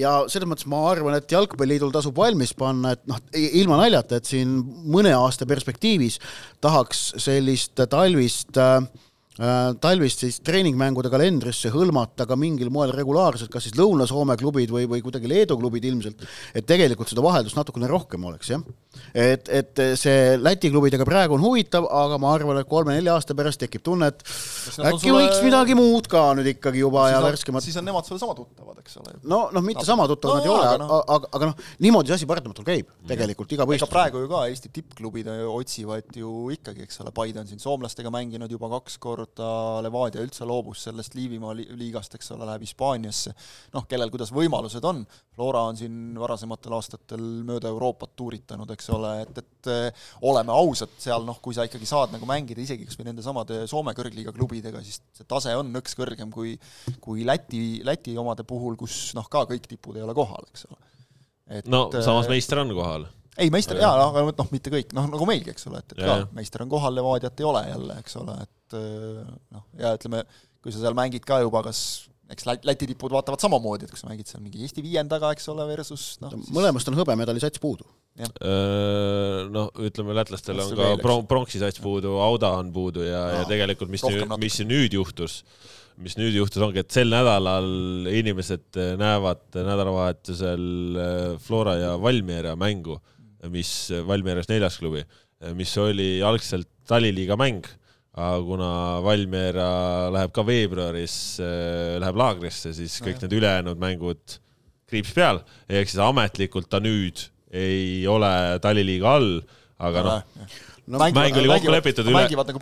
ja selles mõttes ma arvan, et Jalgpalliliidul tasub valmis panna, et noh, ilma naljata, et siin mõne aasta perspektiivis tahaks sellist talvist äh, talvist siis treeningmängude kalendrisse hõlmata ka mingil moel regulaarselt, kas siis Lõuna-Soome klubid või, või kuidagi Leedu klubid ilmselt, et tegelikult seda vaheldust natukene rohkem oleks, jah. et, et see Läti klubidega praegu on huvitav, aga ma arvan, et kolme-nelja aasta pärast tekib tunne, et äkki sulle... võiks midagi muud ka nüüd ikkagi juba siis ja värskemat. siis on nemad sulle sama tuttavad, eks ole. no, noh, mitte no, sama tuttavad no, nad ei ole, aga, aga, aga, aga noh, niimoodi see asi paratamatult käib tegelikult iga võistlus. praegu ju ka Eesti tippklubid otsivad ju ikkagi, eks ole, Paide on siin soomlastega mänginud juba kaks korda, korda Levadia üldse loobus sellest Liivimaa liigast, eks ole, läheb Hispaaniasse, noh, kellel kuidas võimalused on, Flora on siin varasematel aastatel mööda Euroopat tuuritanud, eks ole, et, et eh, oleme ausad, seal noh, kui sa ikkagi saad nagu mängida isegi kas või nendesamade Soome kõrgliiga klubidega, siis see tase on nõks kõrgem kui kui Läti, Läti omade puhul, kus noh, ka kõik tipud ei ole kohal, eks ole. no samas eh, meister on kohal ei, meister jaa, aga noh, mitte kõik, noh nagu meilgi, eks ole, et, et ka meister on kohal, Levadiat ei ole jälle, eks ole, et äh, noh, ja ütleme, kui sa seal mängid ka juba kas eks Läti tipud vaatavad samamoodi, et kas sa mängid seal mingi Eesti viiendaga, eks ole, versus noh siis... mõlemast on hõbemedali sats puudu. noh, ütleme lätlastel on ka pro-, pronksi sats puudu, Auda on puudu ja ja tegelikult mis mis nüüd juhtus, mis nüüd juhtus, ongi, et sel nädalal inimesed näevad nädalavahetusel Flora ja Valmiera mängu mis Valmieras neljas klubi, mis oli algselt taliliiga mäng, aga kuna Valmiera läheb ka veebruaris, läheb laagrisse, siis kõik need ülejäänud mängud kriips peal, ehk siis ametlikult ta nüüd ei ole taliliiga all, aga noh No mäng oli kokku lepitud üle- mängivad nagu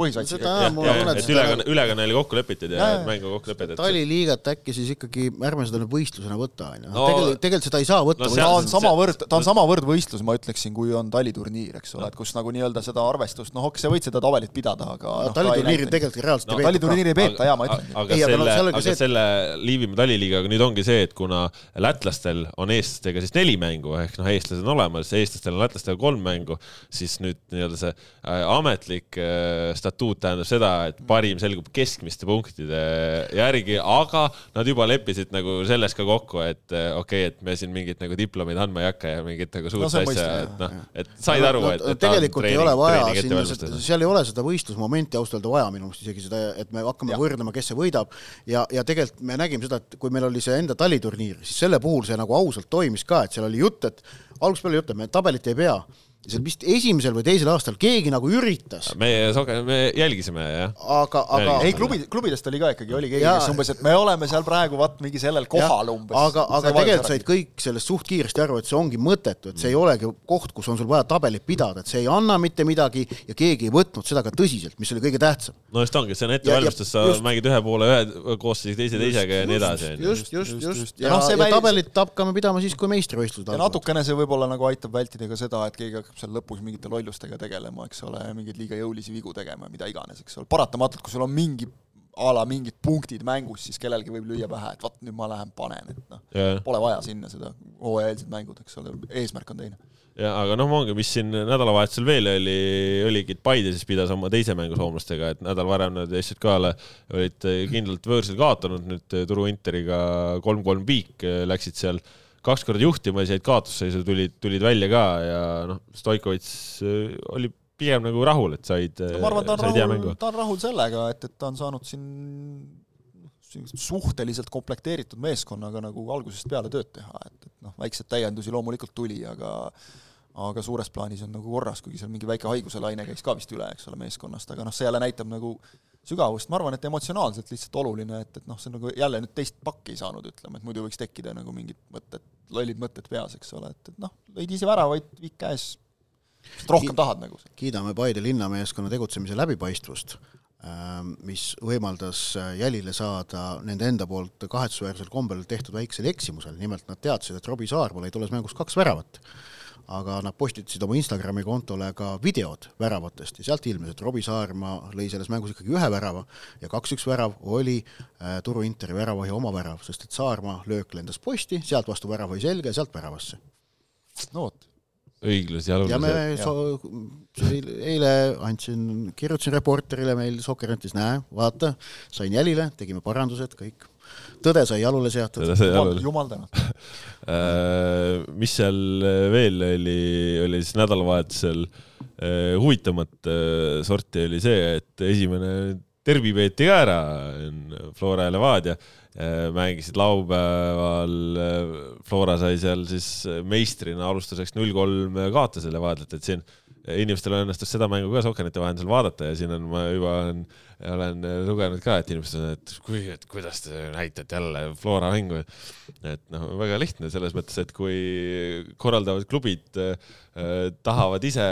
mõned et ülekanne, ülekanne oli kokku lepitud ja jaa. mäng on kokku lepitud. taliliigat äkki siis ikkagi ärme seda nüüd võistlusena võta, onju. No- tegelikult, tegelikult seda ei saa võtta No no,. ta on samavõrd, ta on samavõrd võistlus, ma ütleksin, kui on taliturniir, eks ole, et kus nagu nii-öelda seda arvestust, noh, okei, sa võid seda tabelit pidada, aga noh, ta ei taliturniiri tegelikult reaalselt No ei peeta. taliturniiri ei peeta, jaa, ma ütlen. aga no selle, aga selle Liivimaa taliliigaga nüüd ongi see, et kuna lätlastel on eestlastega siis neli mängu ehk noh, eestlased on olemas, eestlastel on lätlastega kolm mängu, siis nüüd nii-öelda see ametlik äh, statuut tähendab seda, et parim selgub keskmiste punktide järgi, aga nad juba leppisid nagu selles ka kokku, et äh, okei okay,, et me siin mingit nagu diplomeid andma ei hakka ja mingit nagu suurt No asja, et noh, et said aru, et, et tegelikult ei treening- ole vaja valmistatud. seal ei ole seda võistlusmomenti ausalt öelda vaja minu meelest isegi seda, et me hakkame Jah. võrdlema, kes see võidab ja, ja tegelikult me nägime seda, et kui meil oli see enda taliturniir, siis selle puhul see nagu ausalt toimis ka, et seal oli jutt, et algusest peale jutt, et me tabelit ei pea. Seal vist esimesel või teisel aastal keegi nagu üritas, meie soge-, me jälgisime jah. aga, aga ei, klubi, klubidest oli ka ikkagi, oli keegi, kes umbes, et me oleme seal praegu vaat mingi sellel kohal umbes. aga, aga tegelikult said kõik sellest suht kiiresti aru, et see ongi mõttetu, et see ei olegi koht, kus on sul vaja tabelit pidada, et see ei anna mitte midagi ja keegi ei võtnud seda ka tõsiselt, mis oli kõige tähtsam. no just ongi, see on Ja- ja ettevalmistus, sa just- mängid ühe poole ühe koosseisiga, teise teisega ja nii edasi, just, just, just, just, ja, Ja noh, see ja tabelit hakkame pidama siis, kui meistrivõistlused ja natukene see võib-olla nagu aitab vältida ka seda, et keegi hakkab seal lõpus mingite lollustega tegelema, eks ole, mingeid liiga jõulisi vigu tegema, mida iganes, eks ole, paratamatult, kui sul on mingi a la mingid punktid mängus, siis kellelgi võib lüüa pähe, et vot nüüd ma lähen panen, et noh, ja, pole vaja sinna seda hooajaeelsed mängud, eks ole, eesmärk on teine. ja aga noh, ongi, mis siin nädalavahetusel veel oli, oligi, et Paide siis pidas oma teise mängu soomlastega, et nädal varem nad SJK-le olid kindlalt võõrsil kaotanud, nüüd Turu Interiga kolm-kolm piik läksid seal kaks korda juhtima ja said kaotusseisu, tulid, tulid välja ka ja noh, Stoikovitš oli pigem nagu rahul, et said, no ma arvan, ta on rahul, ta on rahul sellega, et, et ta on saanud siin suhteliselt komplekteeritud meeskonnaga nagu algusest peale tööd teha, et, et noh, väikseid täiendusi loomulikult tuli, aga aga suures plaanis on nagu korras, kuigi seal mingi väike haiguse laine käis ka vist üle, eks ole, meeskonnast, aga noh, see jälle näitab nagu sügavust, ma arvan, et emotsionaalselt lihtsalt oluline, et, et noh, see on nagu jälle nüüd teist pakki ei saanud, ütleme, et muidu võiks tekkida nagu mingid mõtted, lollid mõtted peas, eks ole, et, et noh, lõid ise väravaid, viik käes, mis rohkem tahad nagu. kiidame Paide linnameeskonna tegutsemise läbipaistvust, mis võimaldas äh, jälile saada nende enda poolt kahetsusväärsel kombel tehtud väiksel eksimusel, nimelt nad teadsid, et Robbie Saar lõi tolles mängus kaks väravat aga nad postitasid oma Instagrami kontole ka videod väravatest ja sealt ilmnes, et Robbie Saarma lõi selles mängus ikkagi ühe värava ja kaks-üks värav oli äh, Turu Interi väravahi oma värav, sest et Saarma löök lendas posti, sealt vastu värav oli selge ja sealt väravasse. no vot, õiglus ja ja me so, eile andsin, kirjutasin reporterile meil Sokkernetis, näe, vaata, sain jälile, tegime parandused, kõik. tõde sai jalule seatud. jumal, jumal tänatud. Äh, mis seal veel oli, oli siis nädalavahetusel äh, huvitavamat äh, sorti oli see, et esimene derbi peeti ka ära, Flora ja Levadia äh, mängisid laupäeval, Flora sai seal siis meistrina alustuseks null kolm kaotuse Levadiat, et siin inimestel õnnestus seda mängu ka Sokkerneti vahendusel vaadata ja siin on, ma juba olen, olen lugenud ka, et inimesed on, et kui, et kuidas te näitate jälle Flora mängu. et noh, väga lihtne selles mõttes, et kui korraldavad klubid äh, tahavad ise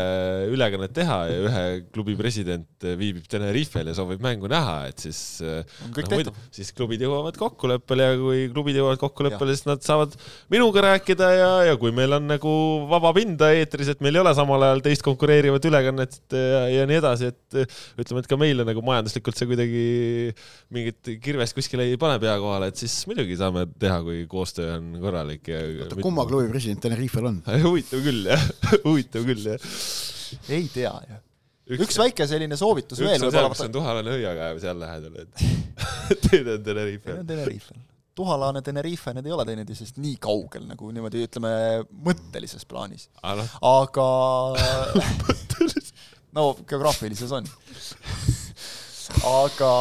ülekannet teha ja ühe klubi president viibib Tenerifel ja soovib mängu näha, et siis äh, on kõik noh, tehtav. siis klubid jõuavad kokkuleppele ja kui klubid jõuavad kokkuleppele, siis nad saavad minuga rääkida ja, ja kui meil on nagu vaba pinda eetris, et meil ei ole samal ajal teist konkureerivat ülekannet ja, ja nii edasi, et ütleme, et ka meile nagu majanduslikult see kuidagi mingit kirvest kuskile ei pane pea kohale, et siis muidugi saame teha, kui koostöö on korralik ja. kumma klubi president Tenerifel on? huvitav küll jah, huvitav küll jah. ei tea jah. üks väike selline soovitus veel üks on seal, kus võib-olla on. tuhalane õiekaev seal lähedal, et teine on Tenerife. Tenerifel. Tuhalane Tenerife, need ei ole teineteisest nii kaugel nagu niimoodi ütleme mõttelises plaanis, aga noh, aga no geograafilises on. aga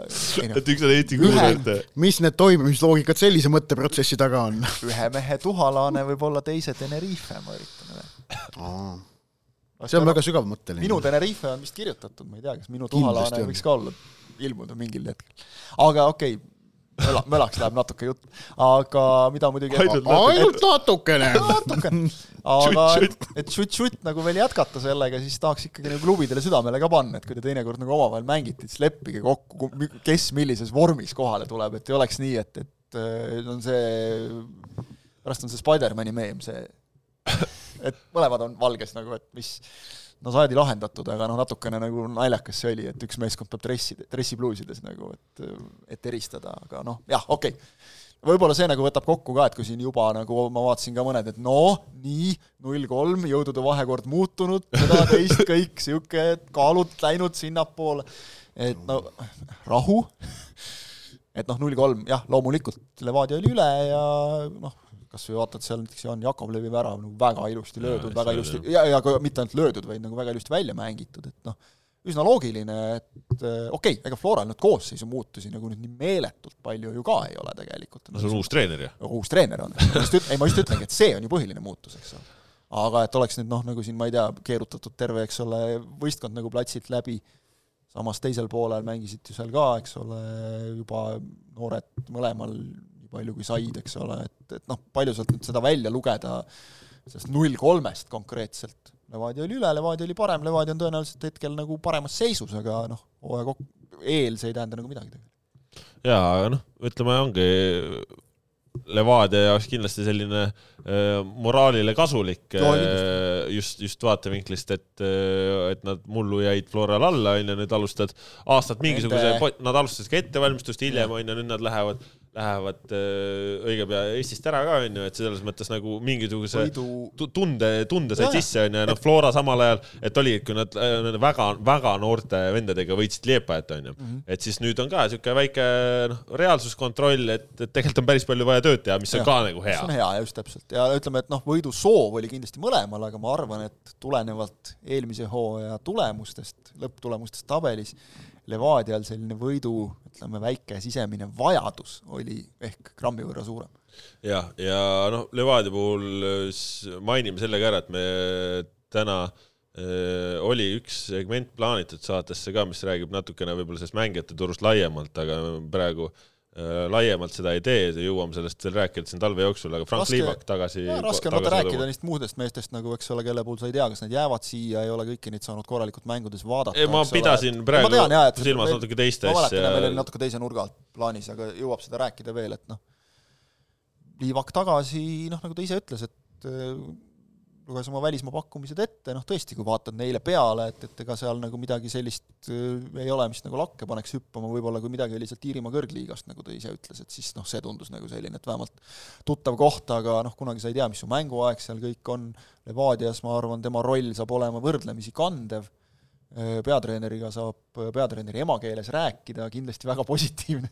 noh, et üks on Eesti kuulajate. mis need toimimisloogikad sellise mõtteprotsessi taga on? ühe mehe tuhalane võib olla teise Tenerife, ma üritan. See on väga sügavmõtteline. minu Tenerife on vist kirjutatud, ma ei tea, kas minu on. võiks ka olla, ilmuda mingil hetkel. aga okei okay,, möla, mölaks läheb natuke jutt, aga mida muidugi Ainult ainult natukene. natukene, aga et, et šut-šut nagu veel jätkata sellega, siis tahaks ikkagi nagu klubidele südamele ka panna, et kui te teinekord nagu omavahel mängite, siis leppige kokku, kes millises vormis kohale tuleb, et ei oleks nii, et, et äh, on see, pärast on see Spider-mani meem, see, et mõlemad on valges nagu, et mis no saadi lahendatud, aga noh, natukene nagu naljakas see oli, et üks meeskond peab dressi, dressipluusides nagu, et, et eristada, aga noh, jah, okei okay. võib-olla see nagu võtab kokku ka, et kui siin juba nagu ma vaatasin ka mõned, et noh, nii, null kolm, jõudude vahekord muutunud, seda, teist, kõik niisugune kaalud läinud sinnapoole, et no rahu, et noh, null kolm, jah, loomulikult Levadia oli üle ja noh, kas või vaatad seal näiteks Jaan Jakovlevi värav nagu väga ilusti löödud, väga ilusti ja, ja ka mitte ainult löödud, vaid nagu väga ilusti välja mängitud, et noh, üsna loogiline, et äh, okei okay,, ega Floral nüüd koosseisu muutusi nagu nüüd nii meeletult palju ju ka ei ole tegelikult. no see on uus treener ju. uus treener on, ma just üt-, ei ma just ütlengi, et see on ju põhiline muutus, eks ole. aga et oleks nüüd noh, nagu siin ma ei tea, keerutatud terve, eks ole, võistkond nagu platsilt läbi, samas teisel poolel mängisid ju seal ka, eks ole, juba noored mõlemal palju kui said, eks ole, et, et noh, palju sealt nüüd seda välja lugeda sellest null kolmest konkreetselt, Levadia oli üle, Levadia oli parem, Levadia on tõenäoliselt hetkel nagu paremas seisus, aga noh, hooaja kok-, eel see ei tähenda nagu midagi tegelikult. jaa, aga noh, ütleme ongi Levadia jaoks kindlasti selline äh, moraalile kasulik äh, just, just vaatevinklist, et, et nad mullu jäid Floral alla, onju, nüüd alustad aastat mingisuguse nad alustasid ka ettevalmistust hiljem, onju, nüüd nad lähevad, lähevad äh, õige pea Eestist ära ka, onju, et selles mõttes nagu mingisuguse võidu tu- tunde, tunde said sisse onju ja noh, Flora samal ajal, et oli, kui nad äh, nende väga, väga noorte vendadega võitsid Liepajat onju mm. -hmm. et siis nüüd on ka siuke väike noh, reaalsuskontroll, et, et tegelikult on päris palju vaja tööd teha, mis on Jah. ka nagu hea see on. hea, just täpselt ja ütleme, et noh, võidusoov oli kindlasti mõlemal, aga ma arvan, et tulenevalt eelmise hooaja tulemustest, lõpptulemustest tabelis, Levadial selline võidu, ütleme väike sisemine vajadus oli ehk grammi võrra suurem. jah, ja noh, Levadia puhul s- mainime selle ka ära, et me täna äh, oli üks segment plaanitud saatesse ka, mis räägib natukene võib-olla sellest mängijate turust laiemalt, aga praegu äh, laiemalt seda ei tee, jõuame sellest veel rääkida siin talve jooksul, aga Frank Raske- Liivak tagasi. raske on vaata rääkida neist muudest meestest nagu, eks ole, kelle puhul sa ei tea, kas nad jäävad siia, ei ole kõiki neid saanud korralikult mängudes vaadata. ei, ma pidasin praegu ma tean, jaa, et silmas meil- natuke teist ma mäletan, meil oli asja. natuke teise nurga alt plaanis, aga jõuab seda rääkida veel, et noh, Liivak tagasi, noh, nagu ta ise ütles, et äh, luges oma välismaa pakkumised ette, noh tõesti, kui vaatad neile peale, et, et ega seal nagu midagi sellist äh, ei ole, mis nagu lakke paneks hüppama, võib-olla kui midagi oli sealt Iirimaa kõrgliigast, nagu ta ise ütles, et siis noh, see tundus nagu selline, et vähemalt tuttav koht, aga noh, kunagi sa ei tea, mis su mänguaeg seal kõik on, Levadias ma arvan, tema roll saab olema võrdlemisi kandev, peatreeneriga saab peatreeneri emakeeles rääkida, kindlasti väga positiivne.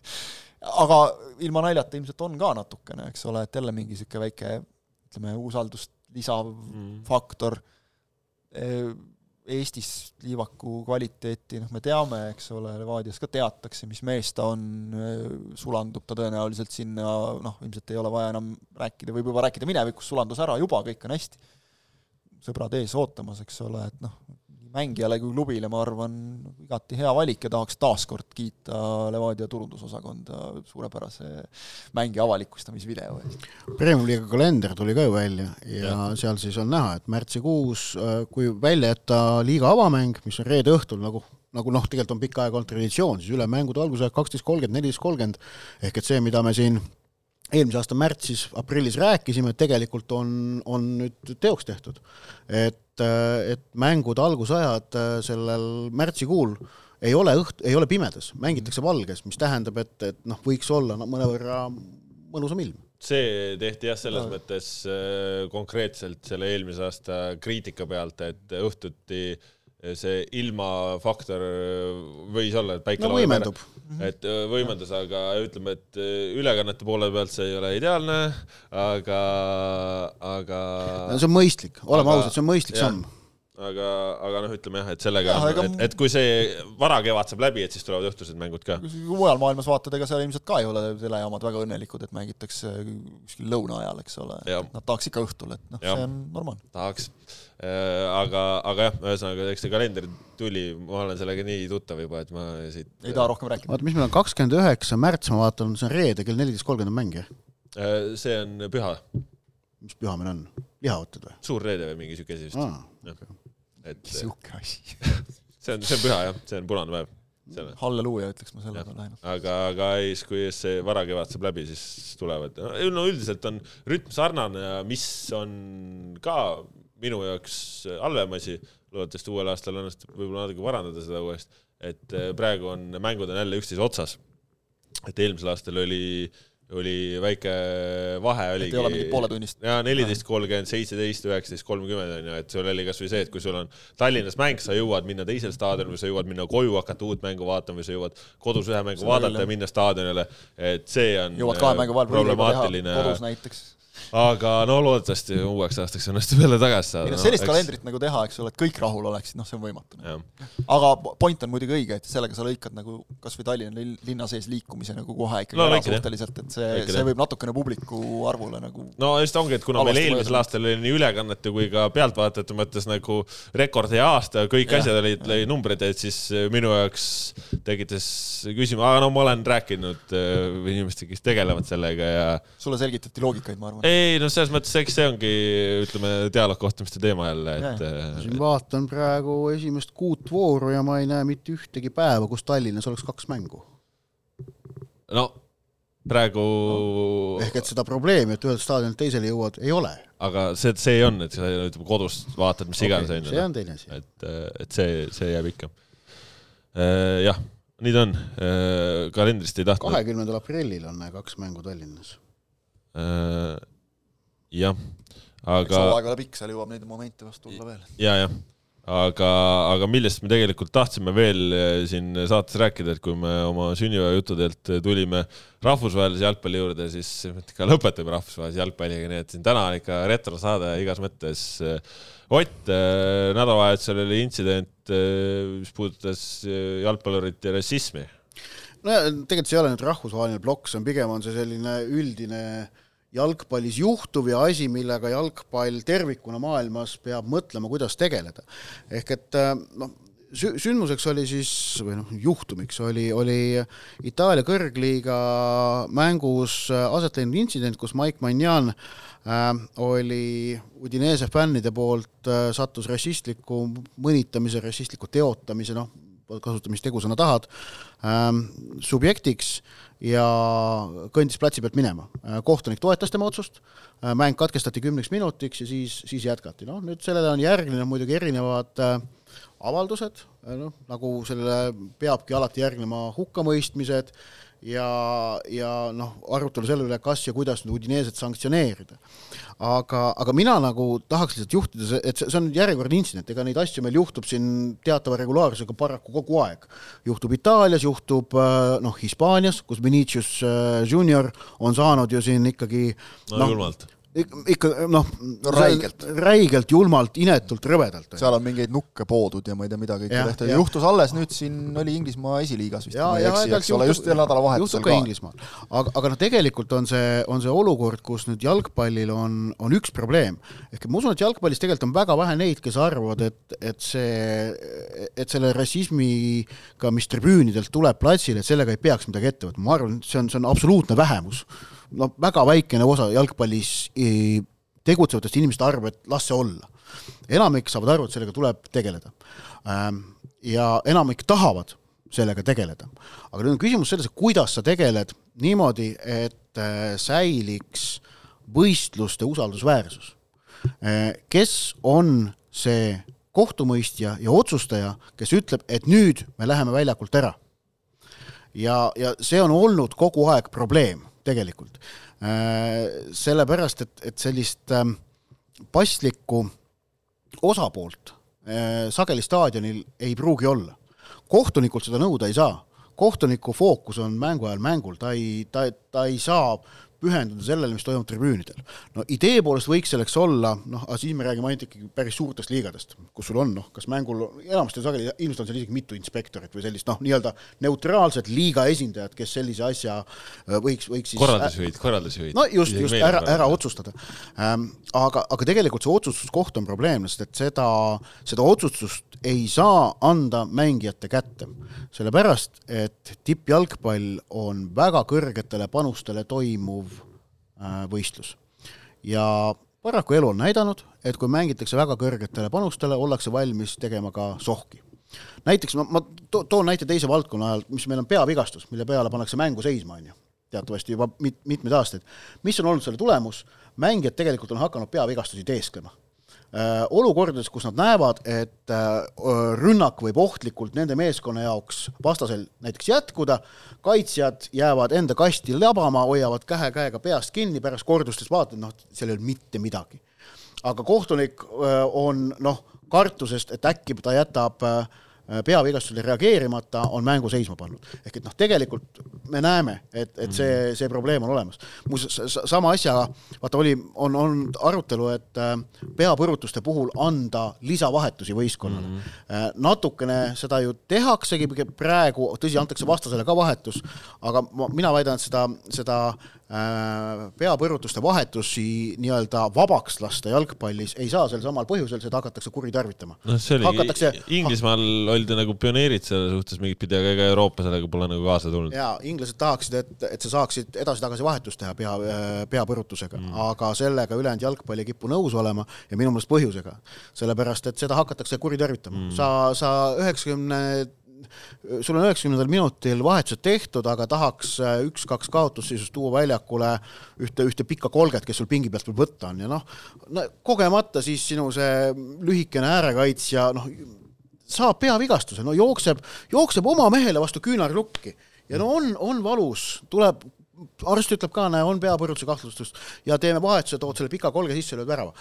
aga ilma naljata ilmselt on ka natukene, eks ole, et jälle mingi niisugune väike ütleme, usaldust lisav mm. faktor. Eestis liivaku kvaliteeti, noh, me teame, eks ole, Levadias ka teatakse, mis mees ta on, sulandub ta tõenäoliselt sinna, noh, ilmselt ei ole vaja enam rääkida, võib juba rääkida minevikus, sulandus ära juba, kõik on hästi. sõbrad ees ootamas, eks ole, et noh, mängijale kui klubile, ma arvan, igati hea valik ja tahaks taaskord kiita Levadia turundusosakonda suurepärase mängi avalikustamisvideo eest. Premium-liiga kalender tuli ka ju välja ja, ja seal siis on näha, et märtsikuus, kui välja jätta liiga avamäng, mis on reede õhtul nagu nagu noh, tegelikult on pikka aega olnud traditsioon, siis üle mängude algusaeg kaksteist kolmkümmend, neliteist kolmkümmend, ehk et see, mida me siin eelmise aasta märtsis, aprillis rääkisime, et tegelikult on, on nüüd teoks tehtud. et, et mängude algusajad sellel märtsikuul ei ole õht-, ei ole pimedas, mängitakse valges, mis tähendab, et, et noh, võiks olla no, mõnevõrra mõnusam ilm see tehti jah, selles no. mõttes äh, konkreetselt selle eelmise aasta kriitika pealt, et õhtuti see ilmafaktor võis olla, et päike no, võimendub. et võimendas, aga ütleme, et ülekannete poole pealt see ei ole ideaalne, aga, aga no, see on mõistlik, oleme ausad, see on mõistlik samm aga, aga noh, ütleme jah, et sellega ega- et, et kui see varakevad saab läbi, et siis tulevad õhtused mängud ka. kui mujal maailmas vaatad, ega seal ilmselt ka ei ole telejaamad väga õnnelikud, et mängitakse kuskil lõuna ajal, eks ole. Nad tahaks ikka õhtul, et noh, see on normaalne. tahaks. aga, aga jah, ühesõnaga, eks see kalender tuli, ma olen sellega nii tuttav juba, et ma siit ei taha rohkem rääkida. vaata, mis meil on kakskümmend üheksa märts, ma vaatan, see on reede kell neliteist kolmkümmend on mäng jah? Äh, see on püha, mis püha meil on? lihavõtted või? suur reede või mingi siuke asi vist, aa, et äh, sihuke asi. see on, see on püha jah, see on punane päev. halleluuja ütleks ma selle peale ainult. aga, aga ei, kui see varakevad saab läbi, siis tulevad, no üldiselt on rütm sarnane ja mis on ka minu jaoks halvem asi, loodetavasti uuel aastal õnnestub võib-olla natuke parandada seda uuesti, et äh, praegu on, mängud on jälle üksteise otsas. et eelmisel aastal oli, oli väike vahe et oligi ei ole mingit pooletunnist. ja neliteist, kolmkümmend, seitseteist, üheksateist, kolmkümmend on ju, et sul oli kasvõi see, et kui sul on Tallinnas mäng, sa jõuad minna teisele staadionile või sa jõuad minna koju hakata uut mängu vaatama või sa jõuad kodus ühe mängu vaadata ja minna staadionile, et see on jõuad kahe mängu vahel teha problemaatiline, kodus näiteks. Aga no loodetavasti uueks aastaks õnnestub jälle tagasi saada noh, sellist kalendrit nagu teha, eks ole, et kõik rahul oleksid, noh, see on võimatu. aga point on muidugi õige, et sellega sa lõikad nagu kas või Tallinna linn- linna sees liikumise nagu kohe ikkagi No ära suhteliselt, et see, see võib natukene publiku arvule nagu no just ongi, et kuna meil eelmisel aastal oli nii ülekannete kui ka pealtvaatajate mõttes nagu rekordhea aasta, kõik Jah. asjad olid, lõi numbrid, et siis minu jaoks tekitas küsima, aga no ma olen rääkinud äh, inimestega, kes tegelevad sellega ja sulle selgitati loogikaid, ma arvan. Ei no selles mõttes, eks see ongi, ütleme, dialoogkohtumiste teema jälle, et siin vaatan praegu esimest kuut vooru ja ma ei näe mitte ühtegi päeva, kus Tallinnas oleks kaks mängu. no praegu, ehk et seda probleemi, et ühelt staadionilt teisele jõuad, ei ole. aga see, see on, et sa ütleme kodust vaatad, mis iganes on see on teine asi. et, et see, see jääb ikka. jah, nii ta on, kalendrist ei tahtnud. kahekümnendal aprillil on kaks mängu Tallinnas. jah, aga hooaeg ole pikk, seal jõuab neid momente vast tulla veel. ja, jah, aga, aga millest me tegelikult tahtsime veel eh, siin saates rääkida, et kui me oma sünnipäevajuttudelt tulime rahvusvahelise jalgpalli juurde, siis ikka lõpetame rahvusvahelise jalgpalliga, nii et siin täna on ikka retrosaade igas mõttes. Ott, nädalavahetusel oli intsident, mis puudutas eh, jalgpallurit ja rassismi. no ja tegelikult see ei ole nüüd rahvusvaheline plokk, see on pigem on see selline üldine jalgpallis juhtuv ja asi, millega jalgpall tervikuna maailmas peab mõtlema, kuidas tegeleda. ehk et äh, noh, sündmuseks oli siis või noh, juhtumiks oli, oli Itaalia kõrgliiga mängus aset leidnud intsident, kus Mike Magnan äh, oli Udinese fännide poolt äh, sattus rassistliku mõnitamise, rassistliku teotamise, noh, kasuta mis tegusõna tahad ähm,, subjektiks ja kõndis platsi pealt minema. kohtunik toetas tema otsust, mäng katkestati kümneks minutiks ja siis, siis jätkati. noh, nüüd sellele on järgnenud muidugi erinevad äh, avaldused, noh, nagu sellele peabki alati järgnema hukkamõistmised ja, ja noh, arutelu selle üle, kas ja kuidas nüüd Udineset sanktsioneerida. aga, aga mina nagu tahaks lihtsalt juhtida, et see, see on järjekordne intsident, ega neid asju meil juhtub siin teatava regulaarsusega paraku kogu aeg. juhtub Itaalias, juhtub äh, noh, Hispaanias, kus Vinicius äh, Junior on saanud ju siin ikkagi no noh, julmalt. Ikka noh No räigelt., räigelt, julmalt, inetult, rõvedalt. seal on mingeid nukke poodud ja ma ei tea, mida kõike jah. juhtus alles nüüd siin oli Inglismaa esiliigas vist, ma ei eksi, eks ole, just nädalavahetusel ka. Inglismaal. aga, aga noh, tegelikult on see, on see olukord, kus nüüd jalgpallil on, on üks probleem. ehk ma usun, et jalgpallis tegelikult on väga vähe neid, kes arvavad, et, et see, et selle rassismiga, mis tribüünidelt tuleb platsile, et sellega ei peaks midagi ette võtma, ma arvan, et see on, see on absoluutne vähemus. No väga väikene osa jalgpallis eh, tegutsevatest inimestest arvab, et las see olla. enamik saavad aru, et sellega tuleb tegeleda. ja enamik tahavad sellega tegeleda. aga nüüd on küsimus selles, et kuidas sa tegeled niimoodi, et äh, säiliks võistluste usaldusväärsus. kes on see kohtumõistja ja otsustaja, kes ütleb, et nüüd me läheme väljakult ära. ja, ja see on olnud kogu aeg probleem tegelikult. sellepärast, et, et sellist ähm, paslikku osapoolt äh, sageli staadionil ei pruugi olla. kohtunikult seda nõuda ei saa, kohtuniku fookus on mängu ajal mängul, ta ei, ta, ta ei saa pühenduda sellele, mis toimub tribüünidel. no idee poolest võiks selleks olla, noh, aga siis me räägime ainult ikkagi päris suurtest liigadest, kus sul on noh, kas mängul, enamasti sageli ilmselt on seal isegi mitu inspektorit või sellist noh, nii-öelda neutraalset liiga esindajat, kes sellise asja äh, võiks, võiks siis korraldusjuhid, korraldusjuhid. no just, just ära, ära otsustada ähm,. aga, aga tegelikult see otsustuskoht on probleemne, sest et seda, seda otsustust ei saa anda mängijate kätte. Sellepärast, et tippjalgpall on väga kõrgetele panustele toimuv äh, võistlus. ja paraku elu on näidanud, et kui mängitakse väga kõrgetele panustele, ollakse valmis tegema ka sohki. näiteks ma, ma to, toon näite teise valdkonna ajal, mis meil on peavigastus, mille peale pannakse mängu seisma, on ju teatavasti juba mit-, mitmeid aastaid. mis on olnud selle tulemus? mängijad tegelikult on hakanud peavigastusi teesklema olukordades, kus nad näevad, et äh, rünnak võib ohtlikult nende meeskonna jaoks vastasel näiteks jätkuda, kaitsjad jäävad enda kasti labama, hoiavad käe käega peast kinni, pärast kordustes vaatad, noh, seal ei ole mitte midagi. aga kohtunik äh, on noh, kartusest, et äkki ta jätab äh, Äh, peavigastusele reageerimata, on mängu seisma pannud. ehk et noh, tegelikult me näeme, et, et see, mhm. see probleem on olemas. muuseas, sama asja, vaata oli, on, on arutelu, et äh, peapõrutuste puhul anda lisavahetusi võistkonnale mm. -hmm. natukene seda ju tehaksegi praegu, tõsi, antakse vastasele ka vahetus, aga ma, mina väidan, et seda, seda Äh, peapõrutuste vahetusi nii-öelda vabaks lasta jalgpallis ei saa sel samal põhjusel, seda hakatakse kuritarvitama. noh, see oli hakatakse... Inglismaal oldi nagu pioneerid selle suhtes mingit pidi, aga ega Euroopa sellega pole nagu kaasa tulnud. jaa, inglased tahaksid, et, et sa saaksid edasi-tagasi vahetust teha pea, peapõrutusega mm., aga sellega ülejäänud jalgpall ei kipu nõus olema ja minu meelest põhjusega. sellepärast, et seda hakatakse kuritarvitama mm.. sa, sa üheksakümne sul on üheksakümnendal minutil vahetused tehtud, aga tahaks äh, üks-kaks kaotusseisust tuua väljakule ühte, ühte pikka kolget, kes sul pingi pealt veel võtta on ja noh, no kogemata siis sinu see lühikene äärekaitsja noh, saab peavigastuse, no jookseb, jookseb oma mehele vastu küünarlukki ja no on, on valus, tuleb arst ütleb ka, näe, on peapõrutuse kahtlustust ja teeme vahetuse, tood selle pika kolge sisse, lööd värava.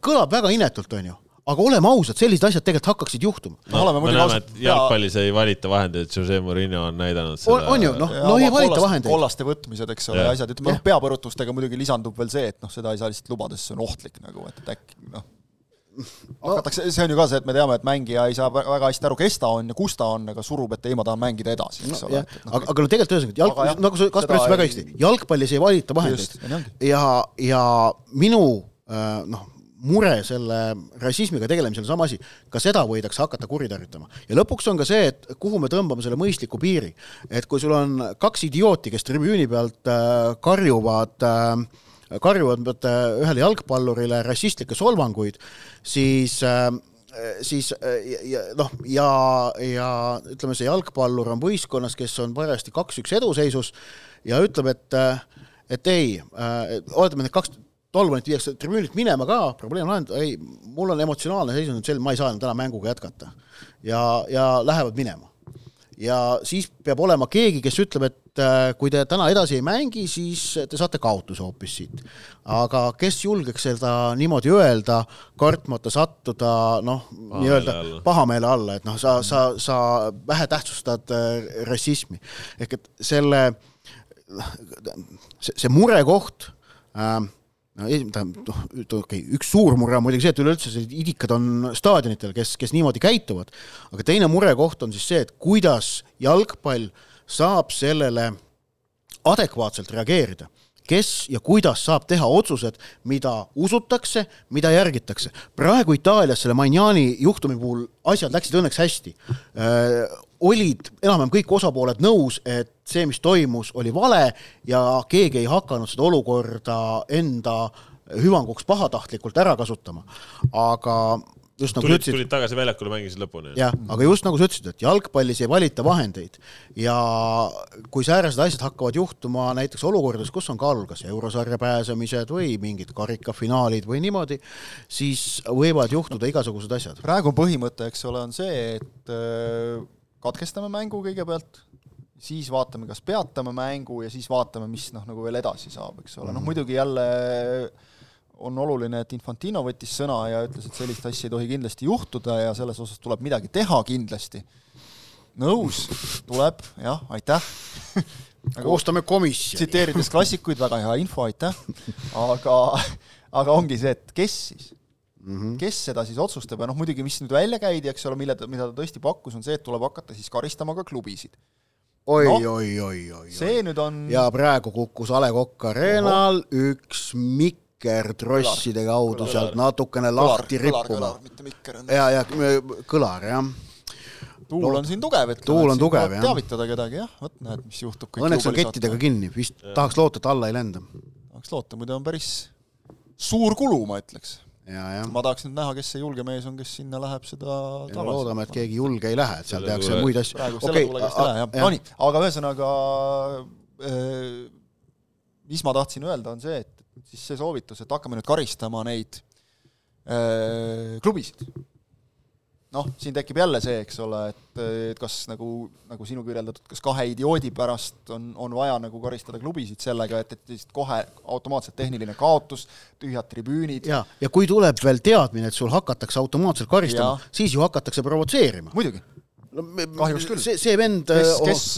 kõlab väga inetult, on ju aga oleme ausad, sellised asjad tegelikult hakkaksid juhtuma no,. me näeme, et jalgpallis ei valita vahendeid, Jose Mourinho on näidanud seda. on ju, noh, no ei valita vahendeid. kollaste võtmised, eks ole, asjad, ütleme noh, peapõrutustega muidugi lisandub veel see, et noh, seda ei saa lihtsalt lubada, sest see on ohtlik nagu, et, et äkki noh hakatakse no., see on ju ka see, et me teame, et mängija ei saa väga hästi aru, kes ta on ja kus ta on, aga surub, et ei, ma tahan mängida edasi, eks no, ole. No, aga, aga no tegelikult ühesõnaga, jalg, nagu sa, Kaspar ütles väga hästi, jalgpallis ei valita vahendeid ja, ja minu äh, noh, mure selle rassismiga tegelemisel on sama asi, ka seda võidakse hakata kuritarvitama. ja lõpuks on ka see, et kuhu me tõmbame selle mõistliku piiri. et kui sul on kaks idiooti, kes tribüüni pealt äh, karjuvad äh, karjuvad äh, ühele jalgpallurile rassistlikke solvanguid, siis äh, siis noh, ja, ja ütleme, see jalgpallur on võistkonnas, kes on parajasti kaks-üks eduseisus ja ütleb, et et ei oletame, need kaks Tolvanit viiakse tribüünilt minema ka, probleem lahendatud, ei, mul on emotsionaalne seisund selline, ma ei saa enam täna mänguga jätkata. ja, ja lähevad minema. ja siis peab olema keegi, kes ütleb, et äh, kui te täna edasi ei mängi, siis te saate kaotuse hoopis siit. aga kes julgeks seda niimoodi öelda, kartmata sattuda noh, nii-öelda pahameele alla, et noh, sa, sa, sa vähetähtsustad äh, rassismi. ehk et selle, see, murekoht äh, no tähendab, noh, okei okay,, üks suur mure on muidugi see, et üleüldse sellised idikad on staadionitel, kes, kes niimoodi käituvad, aga teine murekoht on siis see, et kuidas jalgpall saab sellele adekvaatselt reageerida. Kes ja kuidas saab teha otsused, mida usutakse, mida järgitakse. praegu Itaalias selle Magnani juhtumi puhul asjad läksid õnneks hästi olid enam-vähem kõik osapooled nõus, et see, mis toimus, oli vale ja keegi ei hakanud seda olukorda enda hüvanguks pahatahtlikult ära kasutama. aga just nagu tulid, ütlesid. tulid tagasi väljakule, mängisid lõpuni. jah, aga just nagu sa ütlesid, et jalgpallis ei valita vahendeid ja kui säärased asjad hakkavad juhtuma näiteks olukordades, kus on kaalul kas eurosarja pääsemised või mingid karikafinaalid või niimoodi, siis võivad juhtuda igasugused asjad. praegu põhimõte, eks ole, on see, et katkestame mängu kõigepealt, siis vaatame, kas peatame mängu ja siis vaatame, mis noh, nagu veel edasi saab, eks ole, noh mhm. muidugi jälle on oluline, et Infantino võttis sõna ja ütles, et sellist asja ei tohi kindlasti juhtuda ja selles osas tuleb midagi teha kindlasti. nõus, tuleb, jah, aitäh koostame komisjoni. tsiteerides klassikuid, väga hea info, aitäh. aga, aga ongi see, et kes siis mm, -hmm. kes seda siis otsustab ja noh, muidugi, mis nüüd välja käidi, eks ole, mille mida ta tõesti pakkus, on see, et tuleb hakata siis karistama ka klubisid. oi no,, oi, oi, oi. see nüüd on. ja praegu kukkus A Le Coq Arena'l üks mikker trosside kaudu sealt natukene lahti rippuma. ja, ja kõlar, jah tuul on siin tugev, ütleme. tuul on tugev, jah. teavitada kedagi, jah, vot näed, mis juhtub. Õnneks on kettidega kinni, vist ja. tahaks loota, et alla ei lenda. tahaks loota, muidu on päris suur kulu, ma ütleks. Ma tahaks nüüd näha, kes see julge mees on, kes sinna läheb seda tagasi. loodame, et keegi julge ei lähe, et seal tehakse muid asju. praegu selle okay, tuulega vist ei lähe, jah. Nonii, aga ühesõnaga äh, mis ma tahtsin öelda, on see, et siis see soovitus, et hakkame nüüd karistama neid äh, klubisid noh, siin tekib jälle see, eks ole, et, et kas nagu, nagu sinu kirjeldatud, kas kahe idioodi pärast on, on vaja nagu karistada klubisid sellega, et, et lihtsalt kohe automaatselt tehniline kaotus, tühjad tribüünid. ja, ja kui tuleb veel teadmine, et sul hakatakse automaatselt karistama, siis ju hakatakse provotseerima. muidugi no, kahjuks küll. see, see vend kes, äh, kes,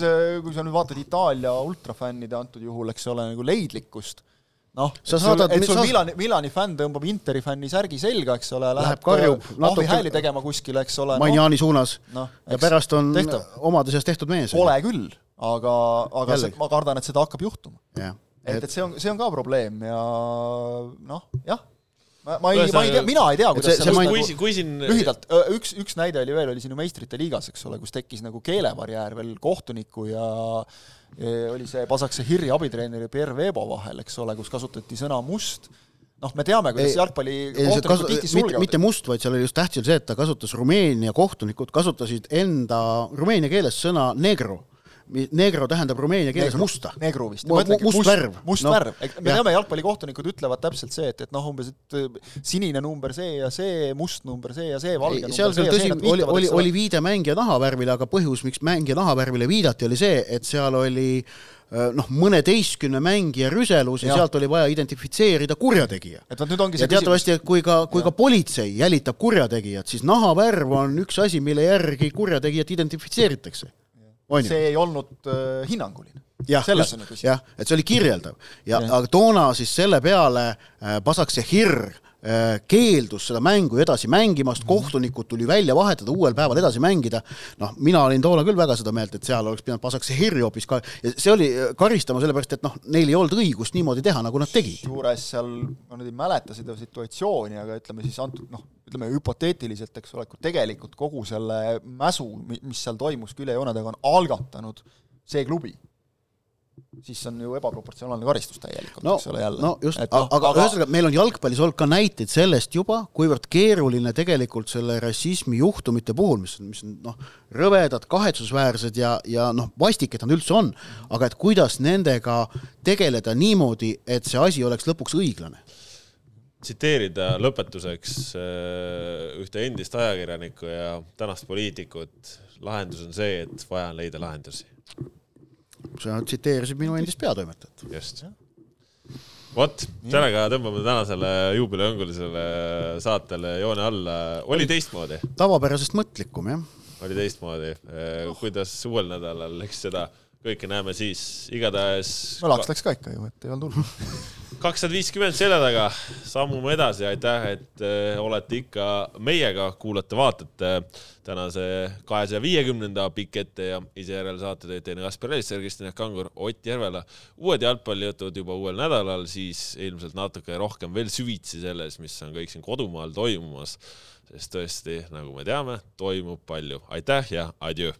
kui sa nüüd vaatad Itaalia ultrafännide antud juhul, eks ole, nagu leidlikkust noh, et sul, et sul sa... Milani, Milani fänn tõmbab Interi fänni särgi selga, eks ole, läheb karjub natuke hääli tegema kuskile, eks ole. Manjani no, suunas no, ja pärast on tehtav. omade seas tehtud mees. Pole küll, aga, aga see, ma kardan, et seda hakkab juhtuma. et, et see on, see on ka probleem ja noh, jah ma, ei, ma ei tea, mina ei tea, kuidas see, see, kui, kui siin lühidalt, üks, üks näide oli veel, oli siin ju meistrite liigas, eks ole, kus tekkis nagu keelebarjäär veel kohtuniku ja oli see Pasakse Hirri abitreeneri Pierre Veebo vahel, eks ole, kus kasutati sõna must, noh, me teame, kuidas jalgpalli kohtunikud tihti sulgevad. mitte must, vaid seal oli just tähtis see, et ta kasutas Rumeenia kohtunikud kasutasid enda rumeenia keeles sõna negro negro tähendab rumeenia keeles negro, musta. negro vist. must, must värv. must no, värv, me teame, jalgpallikohtunikud ütlevad täpselt see, et, et noh, umbes, et äh, sinine number see ja see, must number see ja see, valge ei, number see ja see. oli, oli, oli viide mängija nahavärvile, aga põhjus, miks mängija nahavärvile viidati, oli see, et seal oli äh, noh, mõneteistkümne mängija rüselus ja, ja sealt oli vaja identifitseerida kurjategija. et vot nüüd ongi see ja teatavasti, et kui ka, kui ja. ka politsei jälitab kurjategijat, siis nahavärv on üks asi, mille järgi kurjategijat identifitseeritakse see ei olnud äh, hinnanguline. jah, jah, et see oli kirjeldav ja, ja., aga toona siis selle peale äh, Pasakse Hirr äh, keeldus seda mängu edasi mängimast, mhm. kohtunikud tuli välja vahetada, uuel päeval edasi mängida, noh, mina olin toona küll väga seda meelt, et seal oleks pidanud Pasakse Hirri hoopis ka, ja see oli äh, karistama sellepärast, et noh, neil ei olnud õigust niimoodi teha, nagu nad tegid. kusjuures seal, ma nüüd ei mäleta seda situatsiooni, aga ütleme siis antud noh, ütleme hüpoteetiliselt, eks ole, kui tegelikult kogu selle mäsu, mis seal toimus küljejoone taga, on algatanud see klubi, siis on ju ebaproportsionaalne karistus täielikult no,, eks ole, jälle. no just, no, aga, aga ühesõnaga, meil on jalgpallis olnud ka näiteid sellest juba, kuivõrd keeruline tegelikult selle rassismi juhtumite puhul, mis on, mis on noh, rõvedad, kahetsusväärsed ja, ja noh, vastik, et nad üldse on, aga et kuidas nendega tegeleda niimoodi, et see asi oleks lõpuks õiglane tsiteerida lõpetuseks äh, ühte endist ajakirjanikku ja tänast poliitikut, lahendus on see, et vaja on leida lahendusi. Sa tsiteerisid minu endist peatoimetajat. just. vot, sellega tõmbame tänasele juubelihõngulisele saatele joone alla. oli teistmoodi? tavapärasest mõtlikum, jah. oli teistmoodi. Kuidas uuel nädalal, eks seda kõike näeme siis, igatahes. õlaks läks ka ikka ju, et ei olnud hullu. kakssada viiskümmend selja taga, sammume edasi, aitäh, et äh, olete ikka meiega, kuulate-vaatate tänase kahesaja viiekümnenda pikk ette ja ise järel saate teid teine Kaspar Elisser, Kristjan Kangur, Ott Järvela. uued jalgpallijutud juba uuel nädalal, siis ilmselt natuke rohkem veel süvitsi selles, mis on kõik siin kodumaal toimumas, sest tõesti, nagu me teame, toimub palju. aitäh ja adjöö